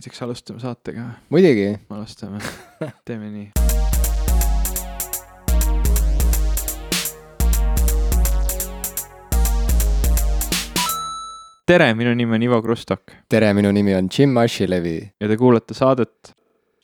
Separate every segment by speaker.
Speaker 1: näiteks alustame saatega
Speaker 2: muidugi.
Speaker 1: alustame teeme nii. tere, minu nimi on Ivo Krustok.
Speaker 2: tere, minu nimi on Jim Ashilevi.
Speaker 1: ja te kuulate saadet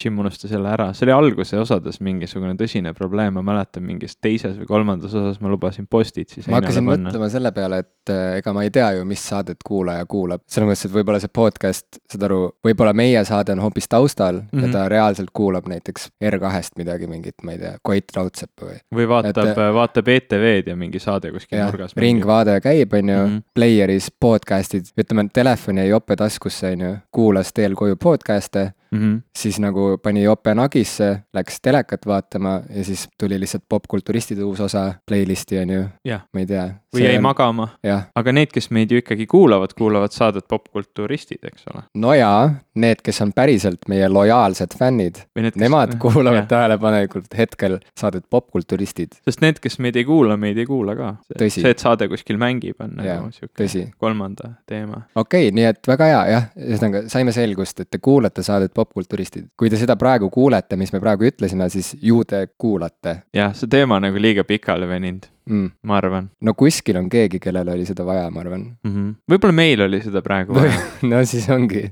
Speaker 1: Jim unustas jälle ära, see oli alguse osades mingisugune tõsine probleem, ma mäletan mingis teises või kolmandas osas ma lubasin post-it'i
Speaker 2: ma hakkasin panna. mõtlema selle peale, et äh, ega ma ei tea ju, mis saadet kuulaja kuulab, selles mõttes, et võib-olla see podcast, saad aru, võib-olla meie saade on hoopis taustal mm -hmm. ja mhm. ta reaalselt kuulab näiteks R2-st midagi, mingit, ma ei tea, Koit Raudsepp või.
Speaker 1: või vaatab, äh, vaatab ETV-d ja mingi saade kuskil jah, nurgas.
Speaker 2: ringvaade käib, on ju mm, -hmm. player'is podcast'id, ütleme, telefon jäi jope taskusse, on ju, kuulas teel koju podcast'e mm, -hmm. siis nagu pani jope nagisse, läks telekat vaatama ja siis tuli lihtsalt popkulturistide uus osa playlist'i on ju. ma ei tea.
Speaker 1: või jäi on... magama. aga need, kes meid ju ikkagi kuulavad, kuulavad saadet Popkulturistid, eks ole.
Speaker 2: no jaa, need, kes on päriselt meie lojaalsed fännid, nemad kes... kuulavad ja. tähelepanelikult hetkel saadet Popkulturistid.
Speaker 1: sest need, kes meid ei kuula, meid ei kuula ka. see, et saade kuskil mängib, on nagu sihuke kolmanda teema.
Speaker 2: okei okay,, nii et väga hea jah, ühesõnaga saime selgust, et te kuulate saadet popkulturistid. kui te seda praegu kuulete, mis me praegu ütlesime, siis ju te kuulate.
Speaker 1: jah, see teema on nagu liiga pikale veninud mm., ma arvan.
Speaker 2: no kuskil on keegi, kellel oli seda vaja, ma arvan
Speaker 1: mm -hmm.. võib-olla meil oli seda praegu vaja
Speaker 2: no siis ongi.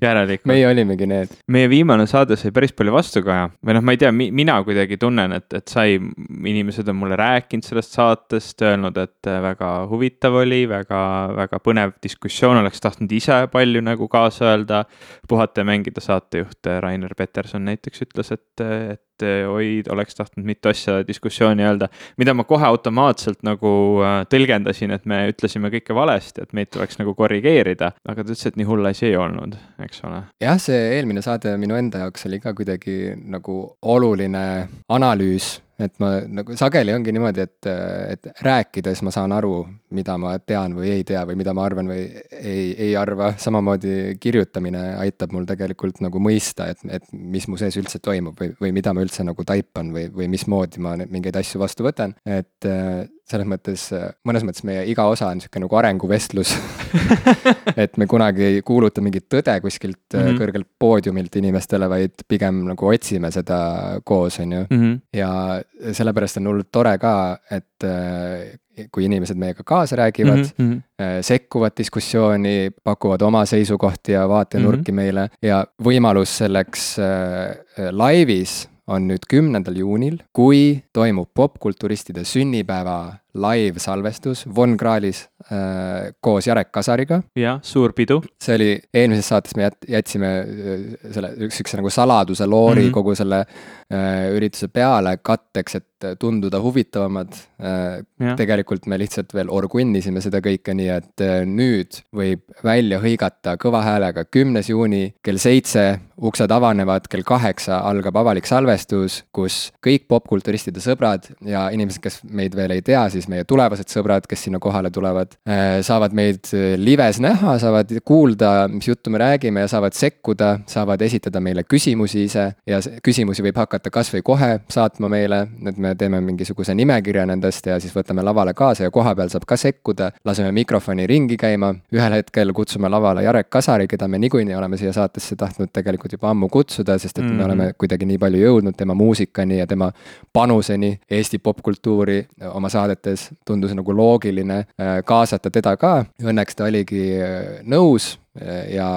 Speaker 2: meie olimegi need.
Speaker 1: meie viimane saade sai päris palju vastukaja või noh, ma ei tea, mina kuidagi tunnen, et, et sai, inimesed on mulle rääkinud sellest saatest, öelnud, et väga huvitav oli, väga, väga põnev diskussioon, oleks tahtnud ise palju nagu kaasa öelda. puhata ja mängida saatejuht Rainer Peterson näiteks ütles, et, et et eh, oi, oleks tahtnud mitu asja diskussiooni öelda, mida ma kohe automaatselt nagu äh, tõlgendasin, et me ütlesime kõike valesti, et meid tuleks nagu korrigeerida. aga ta ütles, et nii hull asi ei olnud, eks ole.
Speaker 2: jah, see eelmine saade minu enda jaoks oli ka kuidagi nagu oluline analüüs et ma nagu sageli ongi niimoodi, et, et rääkides ma saan aru, mida ma tean või ei tea või mida ma arvan või ei, ei arva. samamoodi kirjutamine aitab mul tegelikult nagu mõista, et, et mis mu sees üldse toimub või, või mida ma üldse nagu taipan või, või mismoodi ma mingeid asju vastu võtan. et selles mõttes, mõnes mõttes meie iga osa on niisugune nagu arenguvestlus et me kunagi ei kuuluta mingit tõde kuskilt mm -hmm. kõrgelt poodiumilt inimestele, vaid pigem nagu otsime seda koos, on ju. -hmm. ja sellepärast on hullult tore ka, et äh, kui inimesed meiega kaasa räägivad mm, -hmm. sekkuvad diskussiooni, pakuvad oma seisukohti ja vaatenurki mm -hmm. meile ja võimalus selleks äh, laivis on nüüd kümnendal juunil, kui toimub popkulturistide sünnipäeva live-salvestus Von Krahlis äh, koos Jarek Kasariga.
Speaker 1: jah, suur pidu.
Speaker 2: see oli, eelmises saates me jät-, jätsime äh, selle sihukese nagu saladuse loori mm -hmm. kogu selle äh, ürituse peale katteks, et tunduda huvitavamad äh,. tegelikult me lihtsalt veel orgunnisime seda kõike, nii et äh, nüüd võib välja hõigata kõva häälega, kümnes juuni kell seitse uksed avanevad, kell kaheksa algab avalik salvestus, kus kõik popkulturistide sõbrad ja inimesed, kes meid veel ei tea, siis siis meie tulevased sõbrad, kes sinna kohale tulevad, äh, saavad meid äh, lives näha, saavad kuulda, mis juttu me räägime ja saavad sekkuda, saavad esitada meile küsimusi ise ja küsimusi võib hakata kasvõi kohe saatma meile, et me teeme mingisuguse nimekirja nendest ja siis võtame lavale kaasa ja kohapeal saab ka sekkuda, laseme mikrofoni ringi käima, ühel hetkel kutsume lavale Jarek Kasari, keda me niikuinii oleme siia saatesse tahtnud tegelikult juba ammu kutsuda, sest et mm -hmm. me oleme kuidagi nii palju jõudnud tema muusikani ja tema panuseni Eesti popkultuuri oma saadetes mõttes tundus nagu loogiline äh, kaasata teda ka, õnneks ta oligi äh, nõus ja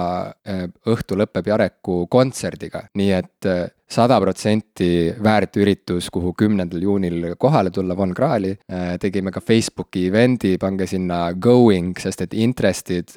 Speaker 2: õhtu lõpeb Jareku kontserdiga, nii et sada protsenti väärt üritus, kuhu kümnendal juunil kohale tulla Von Krahli. tegime ka Facebooki event'i, pange sinna going, sest et interested,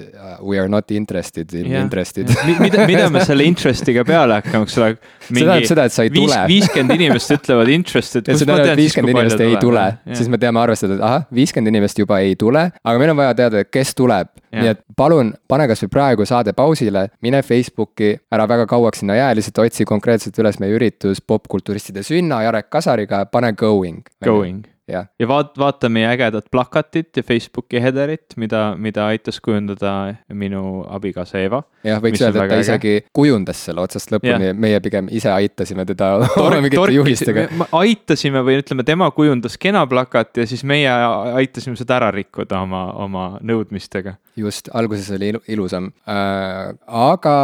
Speaker 2: we are not interested in yeah, interested
Speaker 1: mida, mida me selle interest'iga peale hakkame, eks ole?
Speaker 2: see tähendab seda, et sa ei tule.
Speaker 1: viiskümmend inimest ütlevad interested.
Speaker 2: et see tähendab, et viiskümmend inimest ei tule, siis me teame arvestada, et ahah, viiskümmend inimest juba ei tule, aga meil on vaja teada, kes tuleb. Nii et palun pane kasvõi praegu saade pausile, mine Facebooki, ära väga kauaks sinna jää, lihtsalt otsi konkreetselt üles meie üritus popkulturistide sünna Jarek Kasariga, pane going.
Speaker 1: Going ja, ja vaat-, vaata meie ägedat plakatit ja Facebooki header'it, mida, mida aitas kujundada minu abikaasa Eva.
Speaker 2: jah, võiks öelda, et ta äge. isegi kujundas selle otsast lõpuni, meie pigem ise aitasime teda oma mingite juhistega.
Speaker 1: aitasime või ütleme, tema kujundas kena plakati ja siis meie aitasime seda ära rikkuda oma, oma nõudmistega.
Speaker 2: Just, alguses oli ilu, ilusam äh,. aga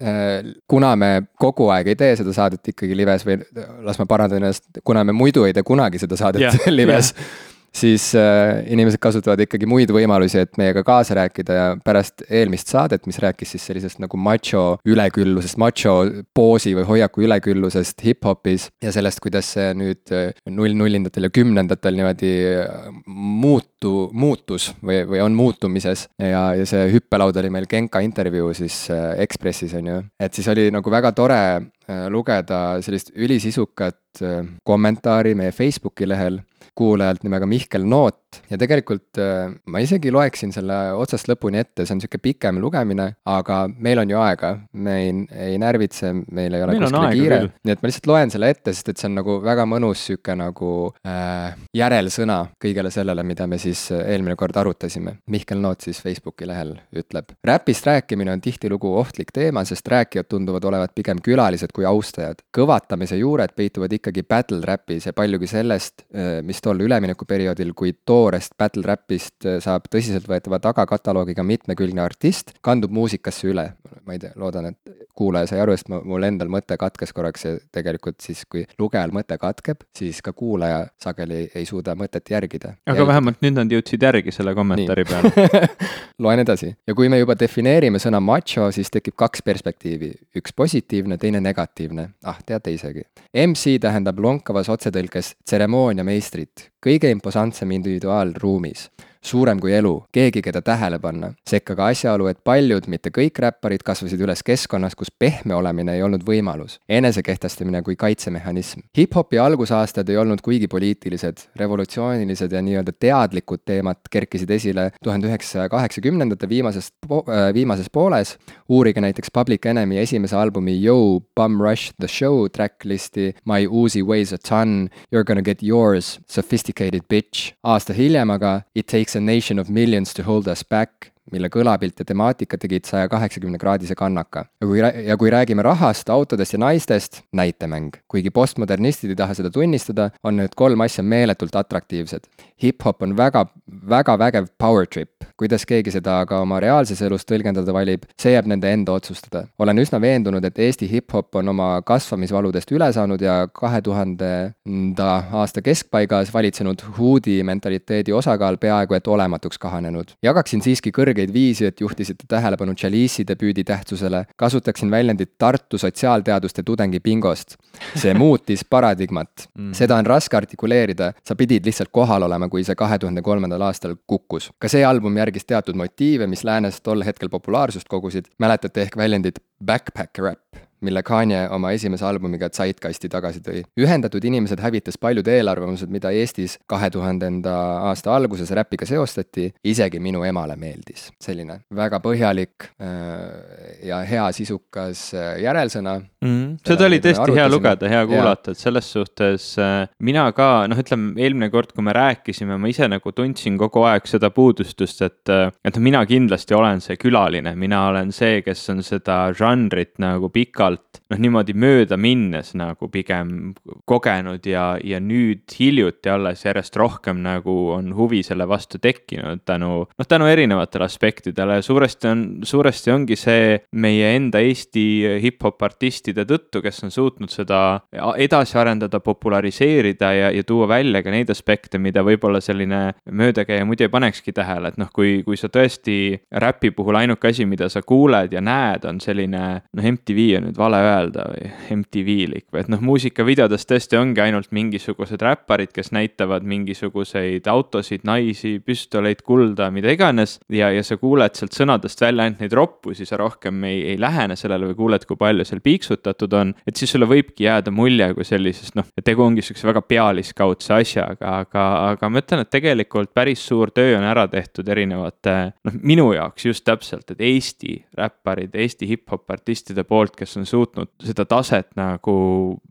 Speaker 2: äh, kuna me kogu aeg ei tee seda saadet ikkagi lives või las ma parandan ennast, kuna me muidu ei tee kunagi seda saadet yeah, lives yeah siis äh, inimesed kasutavad ikkagi muid võimalusi, et meiega kaasa rääkida ja pärast eelmist saadet, mis rääkis siis sellisest nagu macho üleküllusest, macho poosi või hoiaku üleküllusest hip-hopis ja sellest, kuidas see nüüd äh, null-nullindatel ja kümnendatel niimoodi äh, muutu, muutus või, või on muutumises. ja, ja see hüppelaud oli meil Genka intervjuu siis äh, Ekspressis on ju, et siis oli nagu väga tore äh, lugeda sellist ülisisukat äh, kommentaari meie Facebooki lehel kuulajalt nimega Mihkel Noot ja tegelikult äh, ma isegi loeksin selle otsast lõpuni ette, see on niisugune pikem lugemine, aga meil on ju aega, me ei, ei närvitse, meil ei ole meil kuskile kiire, nii et ma lihtsalt loen selle ette, sest et see on nagu väga mõnus niisugune nagu äh, järelsõna kõigele sellele, mida me siis äh, eelmine kord arutasime. Mihkel Noot siis Facebooki lehel ütleb. räpist rääkimine on tihtilugu ohtlik teema, sest rääkijad tunduvad olevat pigem külalised kui austajad. kõvatamise juured peituvad ikkagi battle rap'is ja paljugi sellest, äh, mis tol üleminekuperioodil, kui toorest battle rap'ist äh, saab tõsiseltvõetava tagakataloogiga mitmekülgne artist, kandub muusikasse üle. ma ei tea, loodan, et kuulaja sai aru, sest ma, mul endal mõte katkes korraks ja tegelikult siis, kui lugejal mõte katkeb, siis ka kuulaja sageli ei suuda mõtet järgida.
Speaker 1: aga Jälgida. vähemalt nüüd nad jõudsid järgi selle kommentaari Nii. peale
Speaker 2: loen edasi ja kui me juba defineerime sõna macho, siis tekib kaks perspektiivi, üks positiivne, teine negatiivne. ah, teate isegi. MC tähendab lonkavas otsetõlkes tseremooniameistrit, kõige imposantsem individuaal ruumis suurem kui elu, keegi, keda tähele panna. sekka ka asjaolu, et paljud, mitte kõik räpparid kasvasid üles keskkonnas, kus pehme olemine ei olnud võimalus, enesekehtestamine kui kaitsemehhanism. Hip-hopi algusaastad ei olnud kuigi poliitilised, revolutsioonilised ja nii-öelda teadlikud teemad kerkisid esile tuhande üheksasaja kaheksakümnendate viimasest po-, äh, viimases pooles. uurige näiteks Public Enemy esimese albumi Yo, Bum Rush the Show tracklisti My Uzi weighs a ton, You are gonna get yours, Sophisticated bitch. aasta hiljem aga It takes a nation of millions to hold us back mille kõlapilt ja temaatika tegid saja kaheksakümne kraadise kannaka. ja kui, ja kui räägime rahast, autodest ja naistest, näitemäng. kuigi postmodernistid ei taha seda tunnistada, on need kolm asja meeletult atraktiivsed. Hip-hop on väga, väga vägev power trip. kuidas keegi seda aga oma reaalses elus tõlgendada valib, see jääb nende enda otsustada. olen üsna veendunud, et Eesti hip-hop on oma kasvamisvaludest üle saanud ja kahe tuhandenda aasta keskpaigas valitsenud huudi mentaliteedi osakaal peaaegu et olematuks kahanenud. jagaksin siiski kõrge kõrgeid viisi, et juhtisite tähelepanu Chalice'i debüüdi tähtsusele, kasutaksin väljendit Tartu sotsiaalteaduste tudengi bingost. see muutis paradigmat. Mm.. seda on raske artikuleerida, sa pidid lihtsalt kohal olema, kui see kahe tuhande kolmandal aastal kukkus. ka see album järgis teatud motiive, mis läänes tol hetkel populaarsust kogusid, mäletate ehk väljendit backpack rap mille Kanye oma esimese albumiga Zeitgeisti tagasi tõi. ühendatud inimesed hävitas paljud eelarvamused, mida Eestis kahe tuhandenda aasta alguses räpiga seostati, isegi minu emale meeldis. selline väga põhjalik äh, ja hea sisukas äh, järelsõna
Speaker 1: mm. -hmm. seda oli tõesti hea lugeda, hea kuulata, et selles suhtes äh, mina ka, noh, ütleme eelmine kord, kui me rääkisime, ma ise nagu tundsin kogu aeg seda puudustust, et, et noh, mina kindlasti olen see külaline, mina olen see, kes on seda žanrit nagu pikalt pikalt noh, niimoodi mööda minnes nagu pigem kogenud ja, ja nüüd hiljuti alles järjest rohkem nagu on huvi selle vastu tekkinud tänu, noh, tänu erinevatele aspektidele. suuresti on, suuresti ongi see meie enda Eesti hip-hop artistide tõttu, kes on suutnud seda edasi arendada, populariseerida ja, ja tuua välja ka neid aspekte, mida võib-olla selline möödakäija muidu ei panekski tähele, et noh, kui, kui sa tõesti räpi puhul ainuke asi, mida sa kuuled ja näed, on selline noh, MTV on nüüd nüüd vale öelda või MTV-lik või et noh, muusikavideodes tõesti ongi ainult mingisugused räpparid, kes näitavad mingisuguseid autosid, naisi, püstoleid, kulda, mida iganes. ja, ja sa kuuled sealt sõnadest välja ainult neid roppusi, sa rohkem ei, ei lähene sellele või kuuled, kui palju seal piiksutatud on. et siis sulle võibki jääda mulje kui sellisest noh, tegu ongi sihukese väga pealiskaudse asjaga, aga, aga ma ütlen, et tegelikult päris suur töö on ära tehtud erinevate noh, minu jaoks just täpselt, et Eesti räpparid, Eesti hip-hop artistide poolt, kes on suutnud seda taset nagu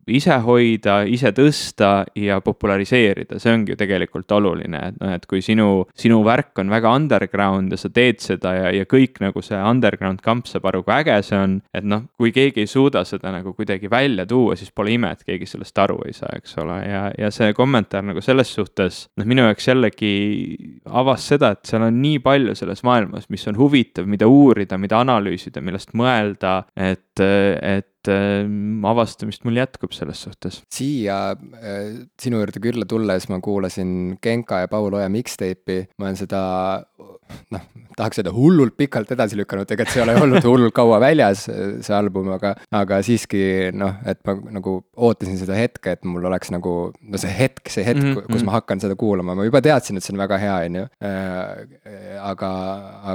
Speaker 1: ise hoida, ise tõsta ja populariseerida, see ongi ju tegelikult oluline, et noh, et kui sinu, sinu värk on väga underground ja sa teed seda ja, ja kõik nagu see underground kamp saab aru, kui äge see on. et noh, kui keegi ei suuda seda nagu kuidagi välja tuua, siis pole ime, et keegi sellest aru ei saa, eks ole, ja, ja see kommentaar nagu selles suhtes, noh, minu jaoks jällegi avas seda, et seal on nii palju selles maailmas, mis on huvitav, mida uurida, mida analüüsida, millest mõelda, et, et et äh, avastamist mul jätkub selles suhtes.
Speaker 2: siia äh, sinu juurde külla tulles ma kuulasin Genka ja Paul Oja mixtape'i, ma olen seda noh, tahaks öelda hullult pikalt edasi lükanud, tegelikult see ei ole olnud hullult kaua väljas, see album, aga, aga siiski noh, et ma nagu ootasin seda hetke, et mul oleks nagu, no see hetk, see hetk mm, -hmm. kus mhm. ma hakkan seda kuulama, ma juba teadsin, et see on väga hea, on ju. Äh, aga,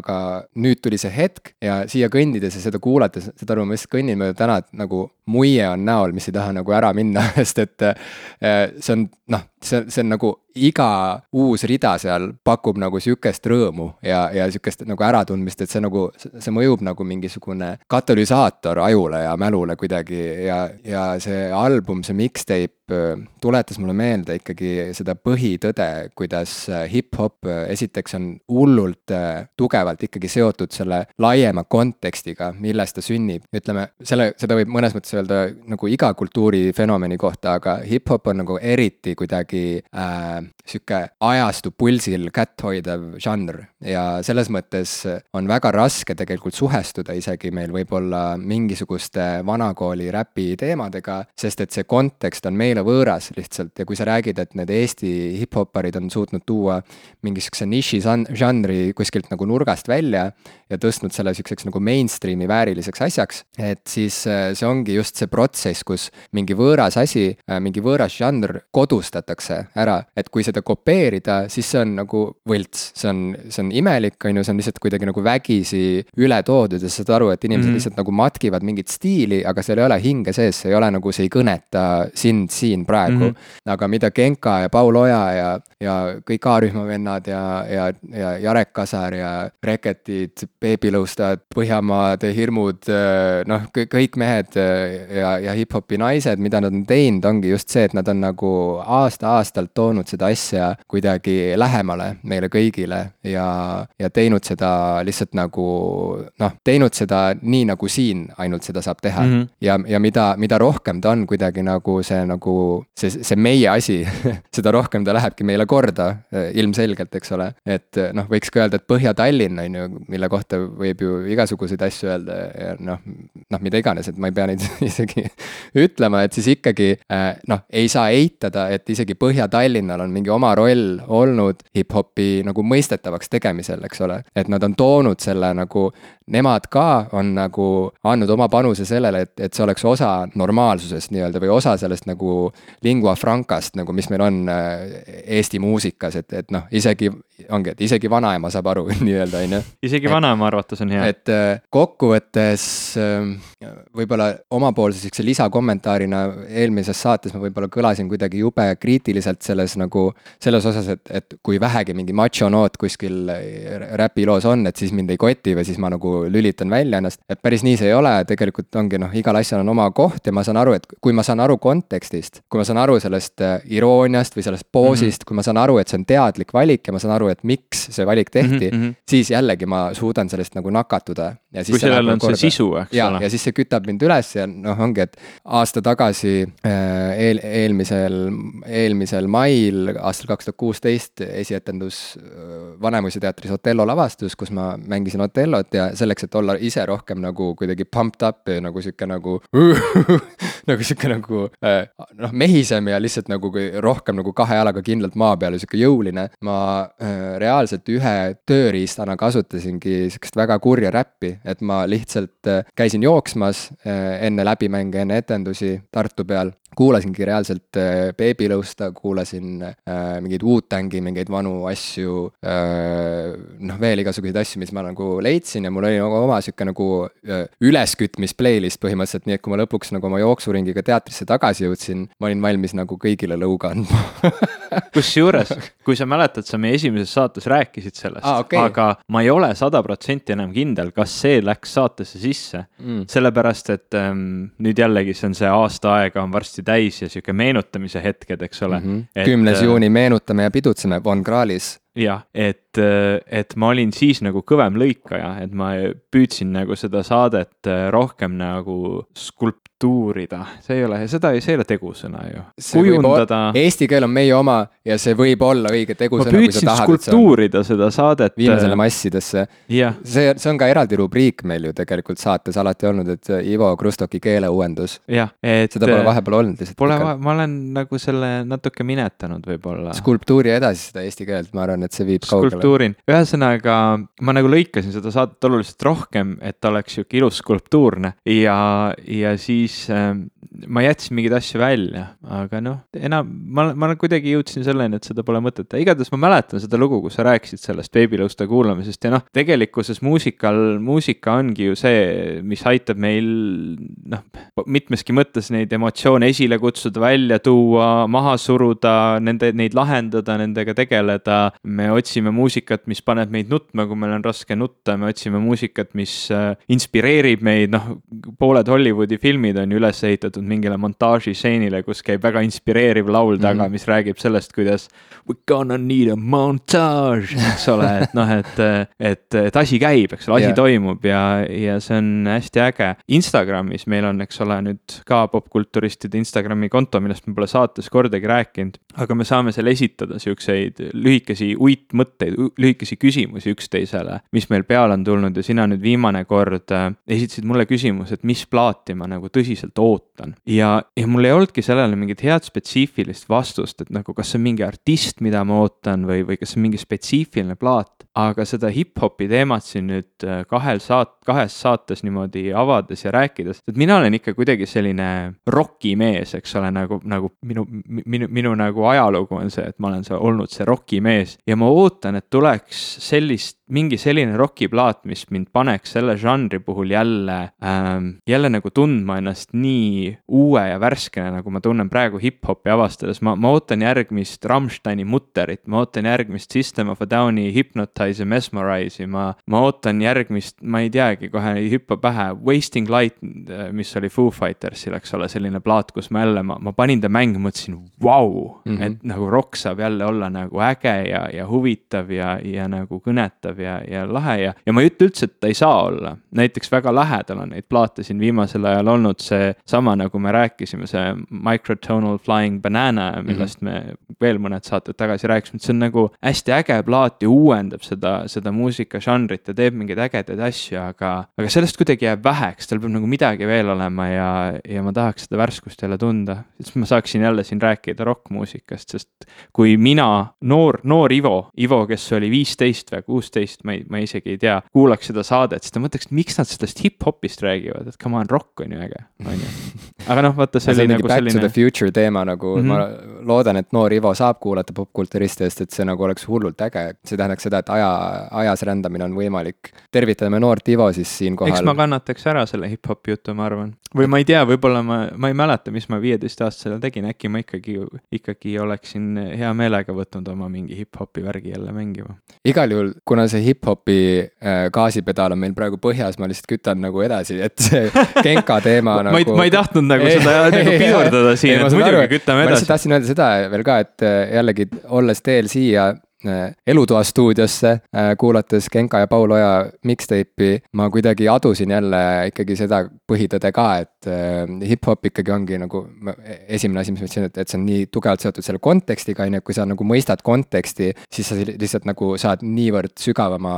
Speaker 2: aga nüüd tuli see hetk ja siia kõndides ja seda kuulates, saad aru, ma lihtsalt kõnnin mööda täna, et nagu muie on näol, mis ei taha nagu ära minna, sest et äh, see on noh, see, see on nagu iga uus rida seal pakub nagu sihukest rõõmu ja, ja sihukest nagu äratundmist, et see nagu, see mõjub nagu mingisugune katalüsaator ajule ja mälule kuidagi ja, ja see album, see mixtape tuletas mulle meelde ikkagi seda põhitõde, kuidas hip-hop esiteks on hullult tugevalt ikkagi seotud selle laiema kontekstiga, milles ta sünnib. ütleme, selle, seda võib mõnes mõttes öelda nagu iga kultuurifenomeni kohta, aga hip-hop on nagu eriti kuidagi äh, sihuke ajastu pulsil kätt hoidev žanr ja selles mõttes on väga raske tegelikult suhestuda isegi meil võib-olla mingisuguste vanakooli räpi teemadega, sest et see kontekst on meile võõras lihtsalt ja kui sa räägid, et need Eesti hip-hopparid on suutnud tuua mingisuguse niši žanri kuskilt nagu nurgast välja ja tõstnud selle sihukeseks nagu mainstream'i vääriliseks asjaks, et siis äh, see ongi just see protsess, kus mingi võõras asi, äh, mingi võõras žanr kodustatakse ära, et kui seda kopeerida, siis see on nagu võlts, see on, see on imelik, on ju, see on lihtsalt kuidagi nagu vägisi üle toodud ja sa saad aru, et inimesed mm -hmm. lihtsalt nagu matkivad mingit stiili, aga seal ei ole hinge sees, see ei ole nagu, see ei kõneta sind siin praegu mm. -hmm. aga mida Genka ja Paul Oja ja, ja kõik A-rühma vennad ja, ja, ja Jarek Kasar ja Reketid, beebilõustad, Põhjamaade hirmud, noh, kõik mehed ja, ja hip-hopi naised, mida nad on teinud, ongi just see, et nad on nagu aasta-aastalt toonud seda asja kuidagi lähemale meile kõigile ja, ja teinud seda lihtsalt nagu noh, teinud seda nii, nagu siin ainult seda saab teha mm. -hmm. ja, ja mida, mida rohkem ta on kuidagi nagu see nagu see, see meie asi seda rohkem ta lähebki meile korda ilmselgelt, eks ole. et noh, võiks ka öelda, et Põhja-Tallinn on ju, mille kohta võib ju igasuguseid asju öelda ja noh, noh, mida iganes, et ma ei pea neid isegi ütlema, et siis ikkagi noh, ei saa eitada, et isegi Põhja-Tallinnal on mingi oma roll olnud hip-hopi nagu mõistetavaks tegemisel, eks ole. et nad on toonud selle nagu, nemad ka on nagu andnud oma panuse sellele, et, et see oleks osa normaalsusest nii-öelda või osa sellest nagu lingua francast nagu, mis meil on äh, Eesti muusikas, et, et noh, isegi ongi, et isegi vanaema saab aru nii-öelda, on ju.
Speaker 1: isegi vanaema arvates on hea.
Speaker 2: et äh, kokkuvõttes ähm, võib-olla omapoolse sihukese lisakommentaarina eelmises saates ma võib-olla kõlasin kuidagi jube kriitiliselt selles nagu, selles osas, et, et kui vähegi mingi macho noot kuskil räpiloos on, et siis mind ei koti või siis ma nagu lülitan välja ennast. et päris nii see ei ole, tegelikult ongi noh, igal asjal on oma koht ja ma saan aru, et kui ma saan aru kontekstist, kui ma saan aru sellest äh, irooniast või sellest poosist mm, -hmm. kui ma saan aru, et see on teadlik valik ja ma saan aru, et miks see valik tehti mm, -hmm. siis jällegi ma suudan sellest nagu nakatuda.
Speaker 1: kui sellel on korda. see sisu, eks
Speaker 2: ja, ole. ja siis see kütab mind üles ja noh, ongi, et aasta tagasi äh, eel, eelmisel, eelmisel mail, aastal kaks tuhat kuusteist esietendus äh, Vanemuise teatris Otello lavastus, kus ma mängisin Otellot ja selleks, et olla ise rohkem nagu kuidagi pumped up ja nagu sihuke nagu nagu sihuke nagu äh, noh, mehisem ja lihtsalt nagu rohkem nagu kahe jalaga kindlalt maa peal ja sihuke jõuline. ma reaalselt ühe tööriistana kasutasingi sihukest väga kurja räppi, et ma lihtsalt käisin jooksmas enne läbimänge, enne etendusi Tartu peal kuulasingi reaalselt äh, Babylõusta, kuulasin äh, mingeid Wu-Tangi mingeid vanu asju äh,. noh, veel igasuguseid asju, mis ma nagu leidsin ja mul oli nagu oma sihuke nagu äh, üleskütmis playlist põhimõtteliselt, nii et kui ma lõpuks nagu oma jooksuringiga teatrisse tagasi jõudsin, ma olin valmis nagu kõigile lõuga andma
Speaker 1: kusjuures, kui sa mäletad, sa meie esimeses saates rääkisid sellest
Speaker 2: ah,, okay.
Speaker 1: aga ma ei ole sada protsenti enam kindel, kas see läks saatesse sisse mm.. sellepärast, et ähm, nüüd jällegi see on see aasta aega on varsti täis ja sihuke meenutamise hetked, eks ole mm.
Speaker 2: -hmm. kümnes äh, juuni meenutame ja pidutseme Von Krahlis
Speaker 1: jah, et, et ma olin siis nagu kõvem lõikaja, et ma püüdsin nagu seda saadet rohkem nagu skulptuurida, see ei ole, seda, see ei ole tegusõna ju.
Speaker 2: kujundada. Eesti keel on meie oma ja see võib olla õige tegusõna.
Speaker 1: ma püüdsin skulptuurida seda saadet.
Speaker 2: viime selle massidesse.
Speaker 1: see,
Speaker 2: see on ka eraldi rubriik meil ju tegelikult saates alati olnud, et Ivo Krustoki keeleuuendus.
Speaker 1: jah, et.
Speaker 2: seda pole vahepeal olnud lihtsalt.
Speaker 1: Pole, ma olen nagu selle natuke minetanud võib-olla.
Speaker 2: skulptuuri edasi seda eesti keelt, ma arvan arvan, et see viib kaugele.
Speaker 1: skulptuurin, ühesõnaga ma nagu lõikasin seda saadet oluliselt rohkem, et ta oleks sihuke ilus skulptuurne ja, ja siis äh, ma jätsin mingeid asju välja, aga noh, enam ma, ma kuidagi jõudsin selleni, et seda pole mõtet teha, igatahes ma mäletan seda lugu, kus sa rääkisid sellest beebilõuste kuulamisest ja noh, tegelikkuses muusikal, muusika ongi ju see, mis aitab meil noh, mitmeski mõttes neid emotsioone esile kutsuda, välja tuua, maha suruda, nende, neid lahendada, nendega tegeleda. Me otsime muusikat, mis paneb meid nutma, kui meil on raske nutta, me otsime muusikat, mis äh, inspireerib meid, noh, pooled Hollywoodi filmid on ju üles ehitatud mingile montaažistseenile, kus käib väga inspireeriv laul taga mm, -hmm. mis räägib sellest, kuidas we gonna need a montage, eks ole, et noh, et, et, et asi käib, eks ole, asi yeah. toimub ja, ja see on hästi äge. Instagramis meil on, eks ole, nüüd ka popkulturistide Instagrami konto, millest me pole saates kordagi rääkinud, aga me saame seal esitada siukseid lühikesi uitmõtteid, lühikesi küsimusi üksteisele, mis meil peale on tulnud ja sina nüüd viimane kord äh, esitasid mulle küsimuse, et mis plaati ma nagu tõsiselt ootan. ja, ja mul ei olnudki sellele mingit head spetsiifilist vastust, et nagu kas see on mingi artist, mida ma ootan või, või kas see on mingi spetsiifiline plaat aga seda hip-hopi teemat siin nüüd äh, kahel saat-, kahes saates niimoodi avades ja rääkides, et mina olen ikka kuidagi selline rokimees, eks ole, nagu, nagu minu, minu, minu nagu ajalugu on see, et ma olen see, olnud see rokimees ja ma ootan, et tuleks sellist mingi selline rokiplaat, mis mind paneks selle žanri puhul jälle ähm,, jälle nagu tundma ennast nii uue ja värskena, nagu ma tunnen praegu hip-hopi avastades, ma, ma ootan järgmist Rammsteini mutterit, ma ootan järgmist System of a Downi Hypnotize ja Mesmerize'i, ma, ma ootan järgmist, ma ei teagi, kohe ei hüppa pähe, Wasting Light, mis oli Foo Fightersil, eks ole, selline plaat, kus ma jälle, ma, ma panin ta mängu, mõtlesin, vau, mhm. et nagu rock saab jälle olla nagu äge ja, ja huvitav ja, ja nagu kõnetav ja, ja lahe ja, ja ma ei ütle üldse, et ta ei saa olla. näiteks väga lähedal on neid plaate siin viimasel ajal olnud seesama, nagu me rääkisime, see Microtonal Flying Banana, millest mm -hmm. me veel mõned saated tagasi rääkisime, et see on nagu hästi äge plaat ja uuendab seda, seda muusikažanrit ja teeb mingeid ägedaid asju, aga, aga sellest kuidagi jääb väheks, tal peab nagu midagi veel olema ja, ja ma tahaks seda värskust jälle tunda. siis ma saaksin jälle siin rääkida rokkmuusikast, sest kui mina, noor, noor Ivo, Ivo, kes oli viisteist või kuusteist, ma ei, ma isegi ei tea, kuulaks seda saadet, siis ta mõtleks, miks nad sellest hip-hopist räägivad, et come on, rock on ju äge, on ju. aga noh, vaata see oli nagu
Speaker 2: back selline. Back to the future teema nagu mm, -hmm. ma loodan, et noor Ivo saab kuulata popkulturistidest, et see nagu oleks hullult äge. see tähendaks seda, et aja, ajas rändamine on võimalik. tervitame noort Ivo siis siinkohal.
Speaker 1: eks ma kannataks ära selle hip-hopi jutu, ma arvan. või ma ei tea, võib-olla ma, ma ei mäleta, mis ma viieteistaastasena tegin, äkki ma ikkagi, ikkagi oleksin hea meelega võtnud oma mingi hip-hopi värgi jälle mängima.
Speaker 2: igal juhul, kuna see hip-hopi äh, gaasipedaal on meil praegu põhjas, ma lihtsalt kütan nagu edasi, et see Genka teema
Speaker 1: nagu. ma ei, ma ei tahtnud nagu seda nagu pidurdada siin, et muidugi kütame edasi. ma
Speaker 2: lihtsalt tahtsin öelda seda veel ka, et äh, jällegi olles teel siia elutoa stuudiosse, äh, kuulates Genka ja Paul Oja mixtape'i, ma kuidagi adusin jälle ikkagi seda põhitõde ka, et äh, hip-hop ikkagi ongi nagu esimene asi, mis ma ütlesin, et, et see on nii tugevalt seotud selle kontekstiga, on ju, et kui sa nagu mõistad konteksti, siis sa lihtsalt nagu saad niivõrd sügavama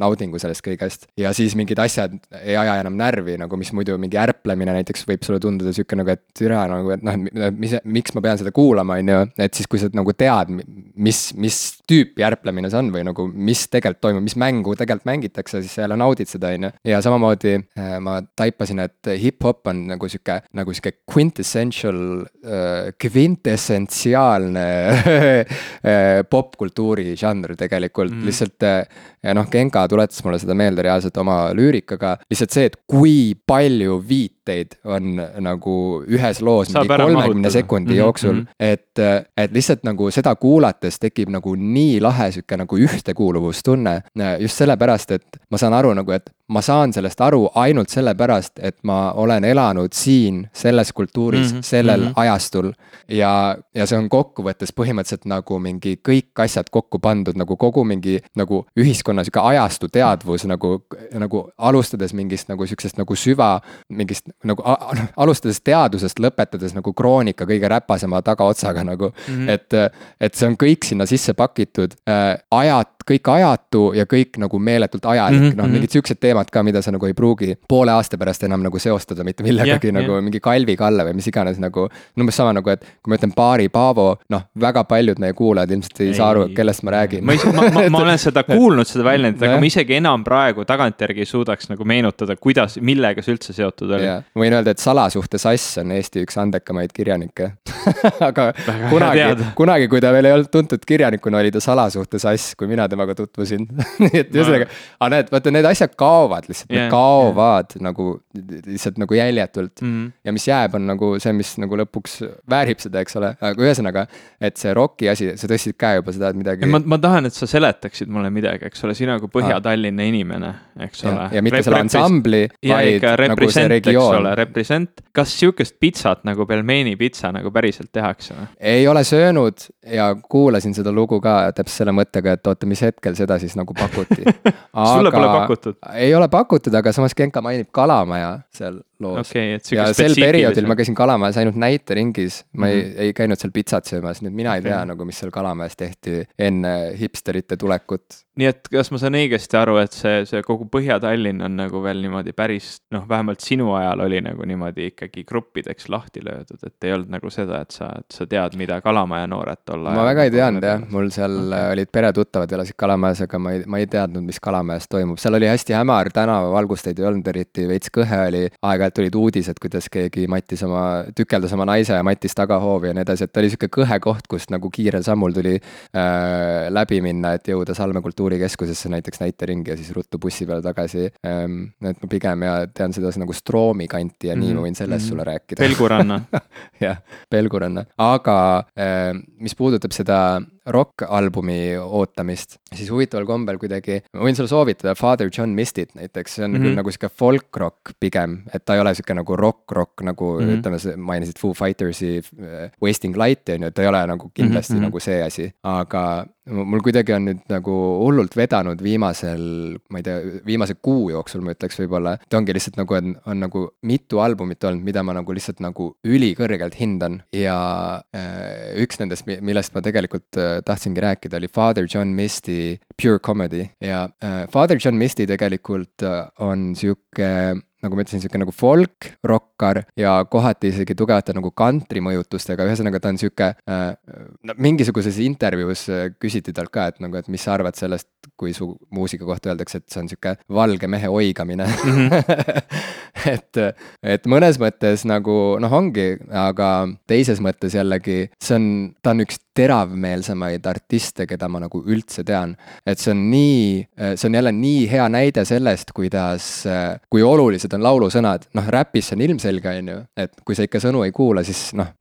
Speaker 2: naudingu sellest kõigest. ja siis mingid asjad ei aja enam närvi, nagu mis muidu mingi ärplemine näiteks võib sulle tunduda sihuke nagu, et türa nagu, et noh, mis, miks ma pean seda kuulama, on ju, et siis, kui sa nagu tead, mis, mis mis tüüpi ärplemine see on või nagu, mis tegelikult toimub, mis mängu tegelikult mängitakse, siis sa jälle naudid seda, on ju. ja samamoodi äh, ma taipasin, et hip-hop on nagu sihuke, nagu sihuke quintessential äh,, kvintessentsiaalne äh, popkultuuri žanr tegelikult mm, -hmm. lihtsalt äh, ja noh, Genka tuletas mulle seda meelde reaalselt oma lüürikaga, lihtsalt see, et kui palju viiteid on nagu ühes loos mingi kolmekümne sekundi mm -hmm. jooksul, mhm. et, et lihtsalt nagu seda kuulates tekib nagu nii lahe sihuke nagu ühtekuuluvustunne. just sellepärast, et ma saan aru nagu, et ma saan sellest aru ainult sellepärast, et ma olen elanud siin selles kultuuris mm, -hmm. sellel mm -hmm. ajastul. ja, ja see on kokkuvõttes põhimõtteliselt nagu mingi kõik asjad kokku pandud nagu kogu mingi nagu ühiskonna sihuke ajastu teadvus nagu, nagu alustades mingist nagu sihukesest nagu süva, mingist nagu noh, alustades teadusest, lõpetades nagu kroonika kõige räpasema tagaotsaga nagu mm. -hmm. et, et see on kõik sinna sisse pakitud äh,, ajad kõik ajatu ja kõik nagu meeletult ajalik mm, -hmm. noh, mhm. mingid siuksed teemad ka, mida sa nagu ei pruugi poole aasta pärast enam nagu seostada mitte millegagi yeah, nagu yeah. mingi Kalvi Kalle või mis iganes nagu. umbes sama nagu, et kui ma ütlen Paari Paavo, noh, väga paljud meie kuulajad ilmselt ei, ei saa aru, kellest ma räägin.
Speaker 1: ma, ma, ma, ma olen seda kuulnud, seda väljendit, aga ma isegi enam praegu tagantjärgi ei suudaks nagu meenutada, kuidas, millega see üldse seotud oli.
Speaker 2: ma võin öelda, et Salasuhte sass on Eesti üks andekamaid kirjanikke aga kunagi, kunagi, kui ta veel ei olnud tuntud kirjanikuna, oli ta Salasuhte sass, kui mina temaga tutvusin nii et ühesõnaga, aga näed, vaata need asjad kaovad lihtsalt yeah,, need kaovad yeah. nagu lihtsalt nagu jäljetult mm. -hmm. ja mis jääb, on nagu see, mis nagu lõpuks väärib seda, eks ole, aga ühesõnaga. et see roki asi, sa tõstsid ka juba seda, et midagi.
Speaker 1: ma, ma tahan, et sa seletaksid mulle midagi, eks ole, sina kui Põhja-Tallinna inimene, eks ole.
Speaker 2: ja mitte selle ansambli, vaid nagu see regioon.
Speaker 1: Represent, kas sihukest pitsat nagu pelmeeni pitsa nagu päriselt tehakse või?
Speaker 2: ei ole söönud ja kuulasin seda lugu ka täpselt selle mõttega, et oota, mis hetkel seda siis nagu pakuti
Speaker 1: sulle pole pakutud?
Speaker 2: ei ole pakutud, aga samas Genka mainib Kalamaja seal loos
Speaker 1: okay,.
Speaker 2: ja sel perioodil ma käisin Kalamajas ainult näiteringis, ma mm -hmm. ei, mhm. ei käinud seal pitsat söömas, nii et mina okay. ei tea nagu, mis seal Kalamajas tehti enne hipsterite tulekut.
Speaker 1: nii et kas ma saan õigesti aru, et see, see kogu Põhja-Tallinn on nagu veel niimoodi päris noh, vähemalt sinu ajal oli nagu niimoodi ikkagi gruppideks lahti löödud, et ei olnud nagu seda, et sa, et sa tead, mida Kalamaja noored tol ajal.
Speaker 2: ma väga ei teadnud jah, mul seal okay. olid peretuttavad elasid Kalamajas, aga ma ei, ma ei teadnud, mis Kalamajas toimub, seal oli hästi hämar, tänavavalgusteid ei olnud eriti, veits kõhe oli, aeg-ajalt tulid uudised, kuidas keegi mattis oma, tükeldas oma naise ja mattis tagahoovi ja nii edasi, et ta oli sihuke kõhe koht, kust nagu kiirel sammul tuli äh, läbi minna, et jõuda Salme kultuurikeskusesse näiteks näiteringi ja siis ruttu bussi peale tagasi ähm,. et ma pigem ja tean seda nagu Stroomi kanti ja mm -hmm. nii ma võin sellest mm -hmm. sulle rääkida.
Speaker 1: Pelguranna
Speaker 2: jah, Pelguranna, aga äh, mis puudutab seda rokk-albumi ootamist, siis huvitaval kombel kuidagi, ma võin sulle soovitada Father John Mistit näiteks, see on mm -hmm. küll nagu sihuke folk-rock pigem, et ta ei ole sihuke nagu rock-rock nagu mm -hmm. ütleme, mainisid Foo Fightersi uh, Wasting Light'i on ju, et ta ei ole nagu kindlasti mm -hmm. nagu see asi, aga mul kuidagi on nüüd nagu hullult vedanud viimasel, ma ei tea, viimase kuu jooksul ma ütleks võib-olla. et ongi lihtsalt nagu on, on nagu mitu albumit olnud, mida ma nagu lihtsalt nagu ülikõrgelt hindan ja äh, üks nendest, millest ma tegelikult äh, tahtsingi rääkida, oli Father John Misty Pure Comedy ja äh, Father John Misty tegelikult äh, on sihuke nagu ma ütlesin, sihuke nagu folk, rokkar ja kohati isegi tugevate nagu kantri mõjutustega, ühesõnaga ta on sihuke äh,. no mingisuguses intervjuus äh, küsiti talt ka, et nagu, et mis sa arvad sellest, kui su muusika kohta öeldakse, et see on sihuke valge mehe oigamine mm. -hmm. et, et mõnes mõttes nagu noh, ongi, aga teises mõttes jällegi see on, ta on üks teravmeelsemaid artiste, keda ma nagu üldse tean. et see on nii, see on jälle nii hea näide sellest, kuidas, kui olulised on laulusõnad, noh räpis see on ilmselge, on ju, et kui sa ikka sõnu ei kuula, siis noh